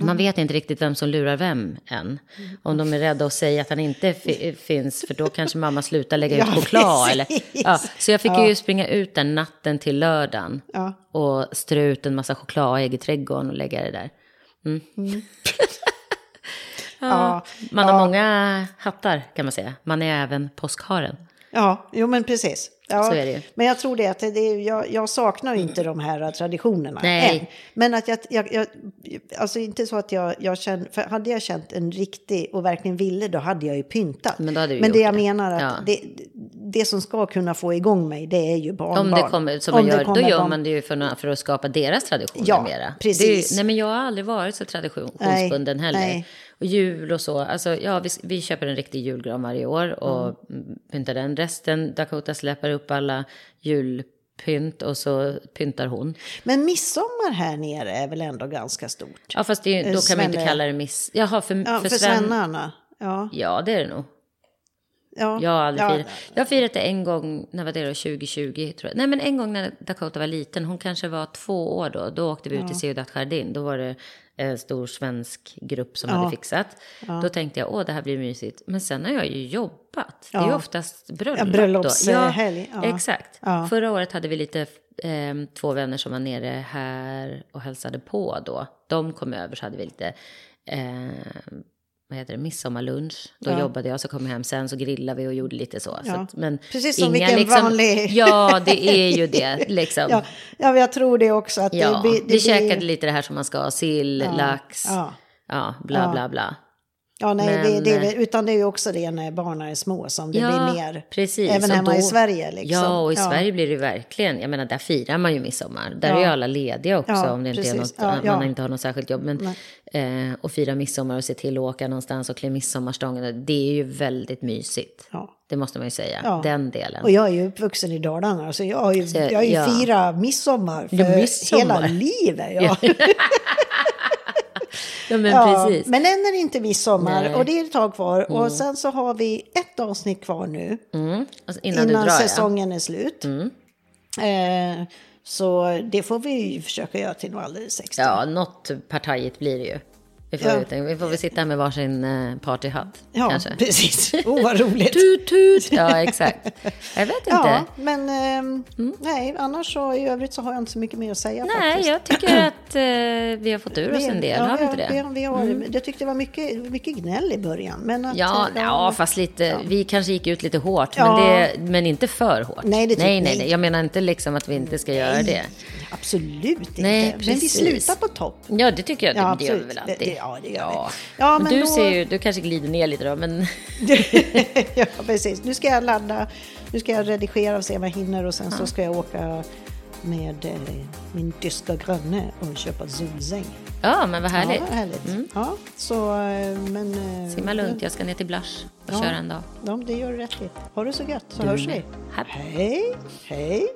Mm. Man vet inte riktigt vem som lurar vem än. Om de är rädda att säga att han inte fi- finns, för då kanske mamma slutar lägga ut Ja, choklad. Eller, precis. ja, så jag fick Ja. ju springa ut den natten till lördagen. Ja. Och strö ut en massa chokladägg i trädgården och lägga det där. Mm. Ja, Man ja. har många hattar kan man säga. Man är även påskharen. Ja, jo men precis. Ja, är. Men jag tror det att det, det, jag, jag saknar ju inte de här traditionerna Nej. än. Men att jag, jag, jag alltså inte så att jag, jag känner, för hade jag känt en riktig och verkligen ville då hade jag ju pyntat. Men men det jag det. menar att Ja. det, det som ska kunna få igång mig, det är ju barnbarn. Om det kommer, som Om man gör, då gör barn- man det ju för, för att skapa deras traditioner Ja, mera. precis. Är, ju- nej, men jag har aldrig varit så traditionsbunden Nej, heller. nej. Och jul och så, alltså ja, vi, vi köper en riktig julgran varje år och mm. pyntar den. Resten, Dakota släpper upp alla julpynt och så pyntar hon. Men midsommar här nere är väl ändå ganska stort? Ja, fast det, då kan man inte Svenne. kalla det miss... Jaha, för, Ja, för, för, Sven... svennarna. Ja, Ja, det är det nog. ja, Jag har aldrig ja, firat. Jag har firat det en gång, när var det då? 2020 tror jag. Nej men en gång när Dakota var liten, hon kanske var två år då. Då åkte vi ut till Ciudad Jardin. Då var det en stor svensk grupp som hade fixat. Då tänkte jag, åh det här blir mysigt. Men sen har jag ju jobbat. Det är ju Ja. oftast bröllop Ja, bröllopshelg, ja. Exakt. Ja. Förra året hade vi lite, eh, två vänner som var nere här och hälsade på då. De kom över så hade vi lite, eh, vad heter det, midsommarlunch. Då Ja. jobbade jag, så kom jag hem sen så grillade vi och gjorde lite så. så Ja. att, men Precis som inga vilken vanlig- Ja, det är ju det liksom. ja, ja, jag tror det också. Att Ja, det, blir- det vi käkade lite det här som man ska sill, lax, ja, bla bla bla. Ja, nej, Men, det, det, eh, utan det är ju också det när barnen är små som det ja, blir mer. precis. Även hemma då- i Sverige. Liksom. Ja, och i Sverige blir det verkligen, jag menar där firar man ju midsommar. Där Ja. är ju alla lediga också Ja, om det inte är något, Ja, man ja. inte har något särskilt jobb. Men, eh, och fira midsommar och se till att åka någonstans och klä midsommarstången, det är ju väldigt mysigt. Ja. Det måste man ju säga, Ja. den delen. Och jag är ju uppvuxen i Dalarna, så jag har ju, Så, jag har ju ja. firat midsommar för Ja, midsommar. hela livet. Ja. Ja, men Ja, precis. men än är det inte midsommar Nej. och det är ett tag kvar. Och sen så har vi ett avsnitt kvar nu Mm. Alltså, innan, innan, drar, säsongen är slut. Eh, så det får vi ju försöka göra till något alldeles extra. ja. Ja, något partajigt blir det ju. Vi får, Ja. vi får väl sitta här med varsin eh, partyhatt, Ja, kanske. precis. Oh, vad roligt. Tut, tut. Ja, exakt. Jag vet inte. Ja, men ehm, nej, annars så i övrigt så har jag inte så mycket mer att säga Nej, faktiskt. jag tycker att eh, vi har fått ur oss en del, ja, har vi inte ja, det? Mm. Vi, vi har, Jag tyckte det var mycket, mycket gnäll i början. Men att, Ja, eh, ja, fast lite, vi kanske gick ut lite hårt, Ja. men, det, men inte för hårt. Nej, det nej, nej, nej. nej. Jag menar inte liksom att vi inte ska göra det. Absolut inte. Nej, men vi precis. slutar på topp. Ja, det tycker jag. Ja, det, det gör vi väl Det- alltid. Ja, det gör ja. vi. Ja, men du då- ser ju, du kanske glider ner lite då, men ja, precis. Nu ska jag ladda, nu ska jag redigera och se om jag hinner och sen så ska jag åka med eh, min tyska granne och köpa solsäng. ja, men vad härligt. Ja, härligt. Ja, så, eh, men... eh, Simma lugnt, jag ska ner till Blush och Ja. köra en dag. Ja, det gör du rätt i. Ha det så gött så Du hörs vi. Hej, hej.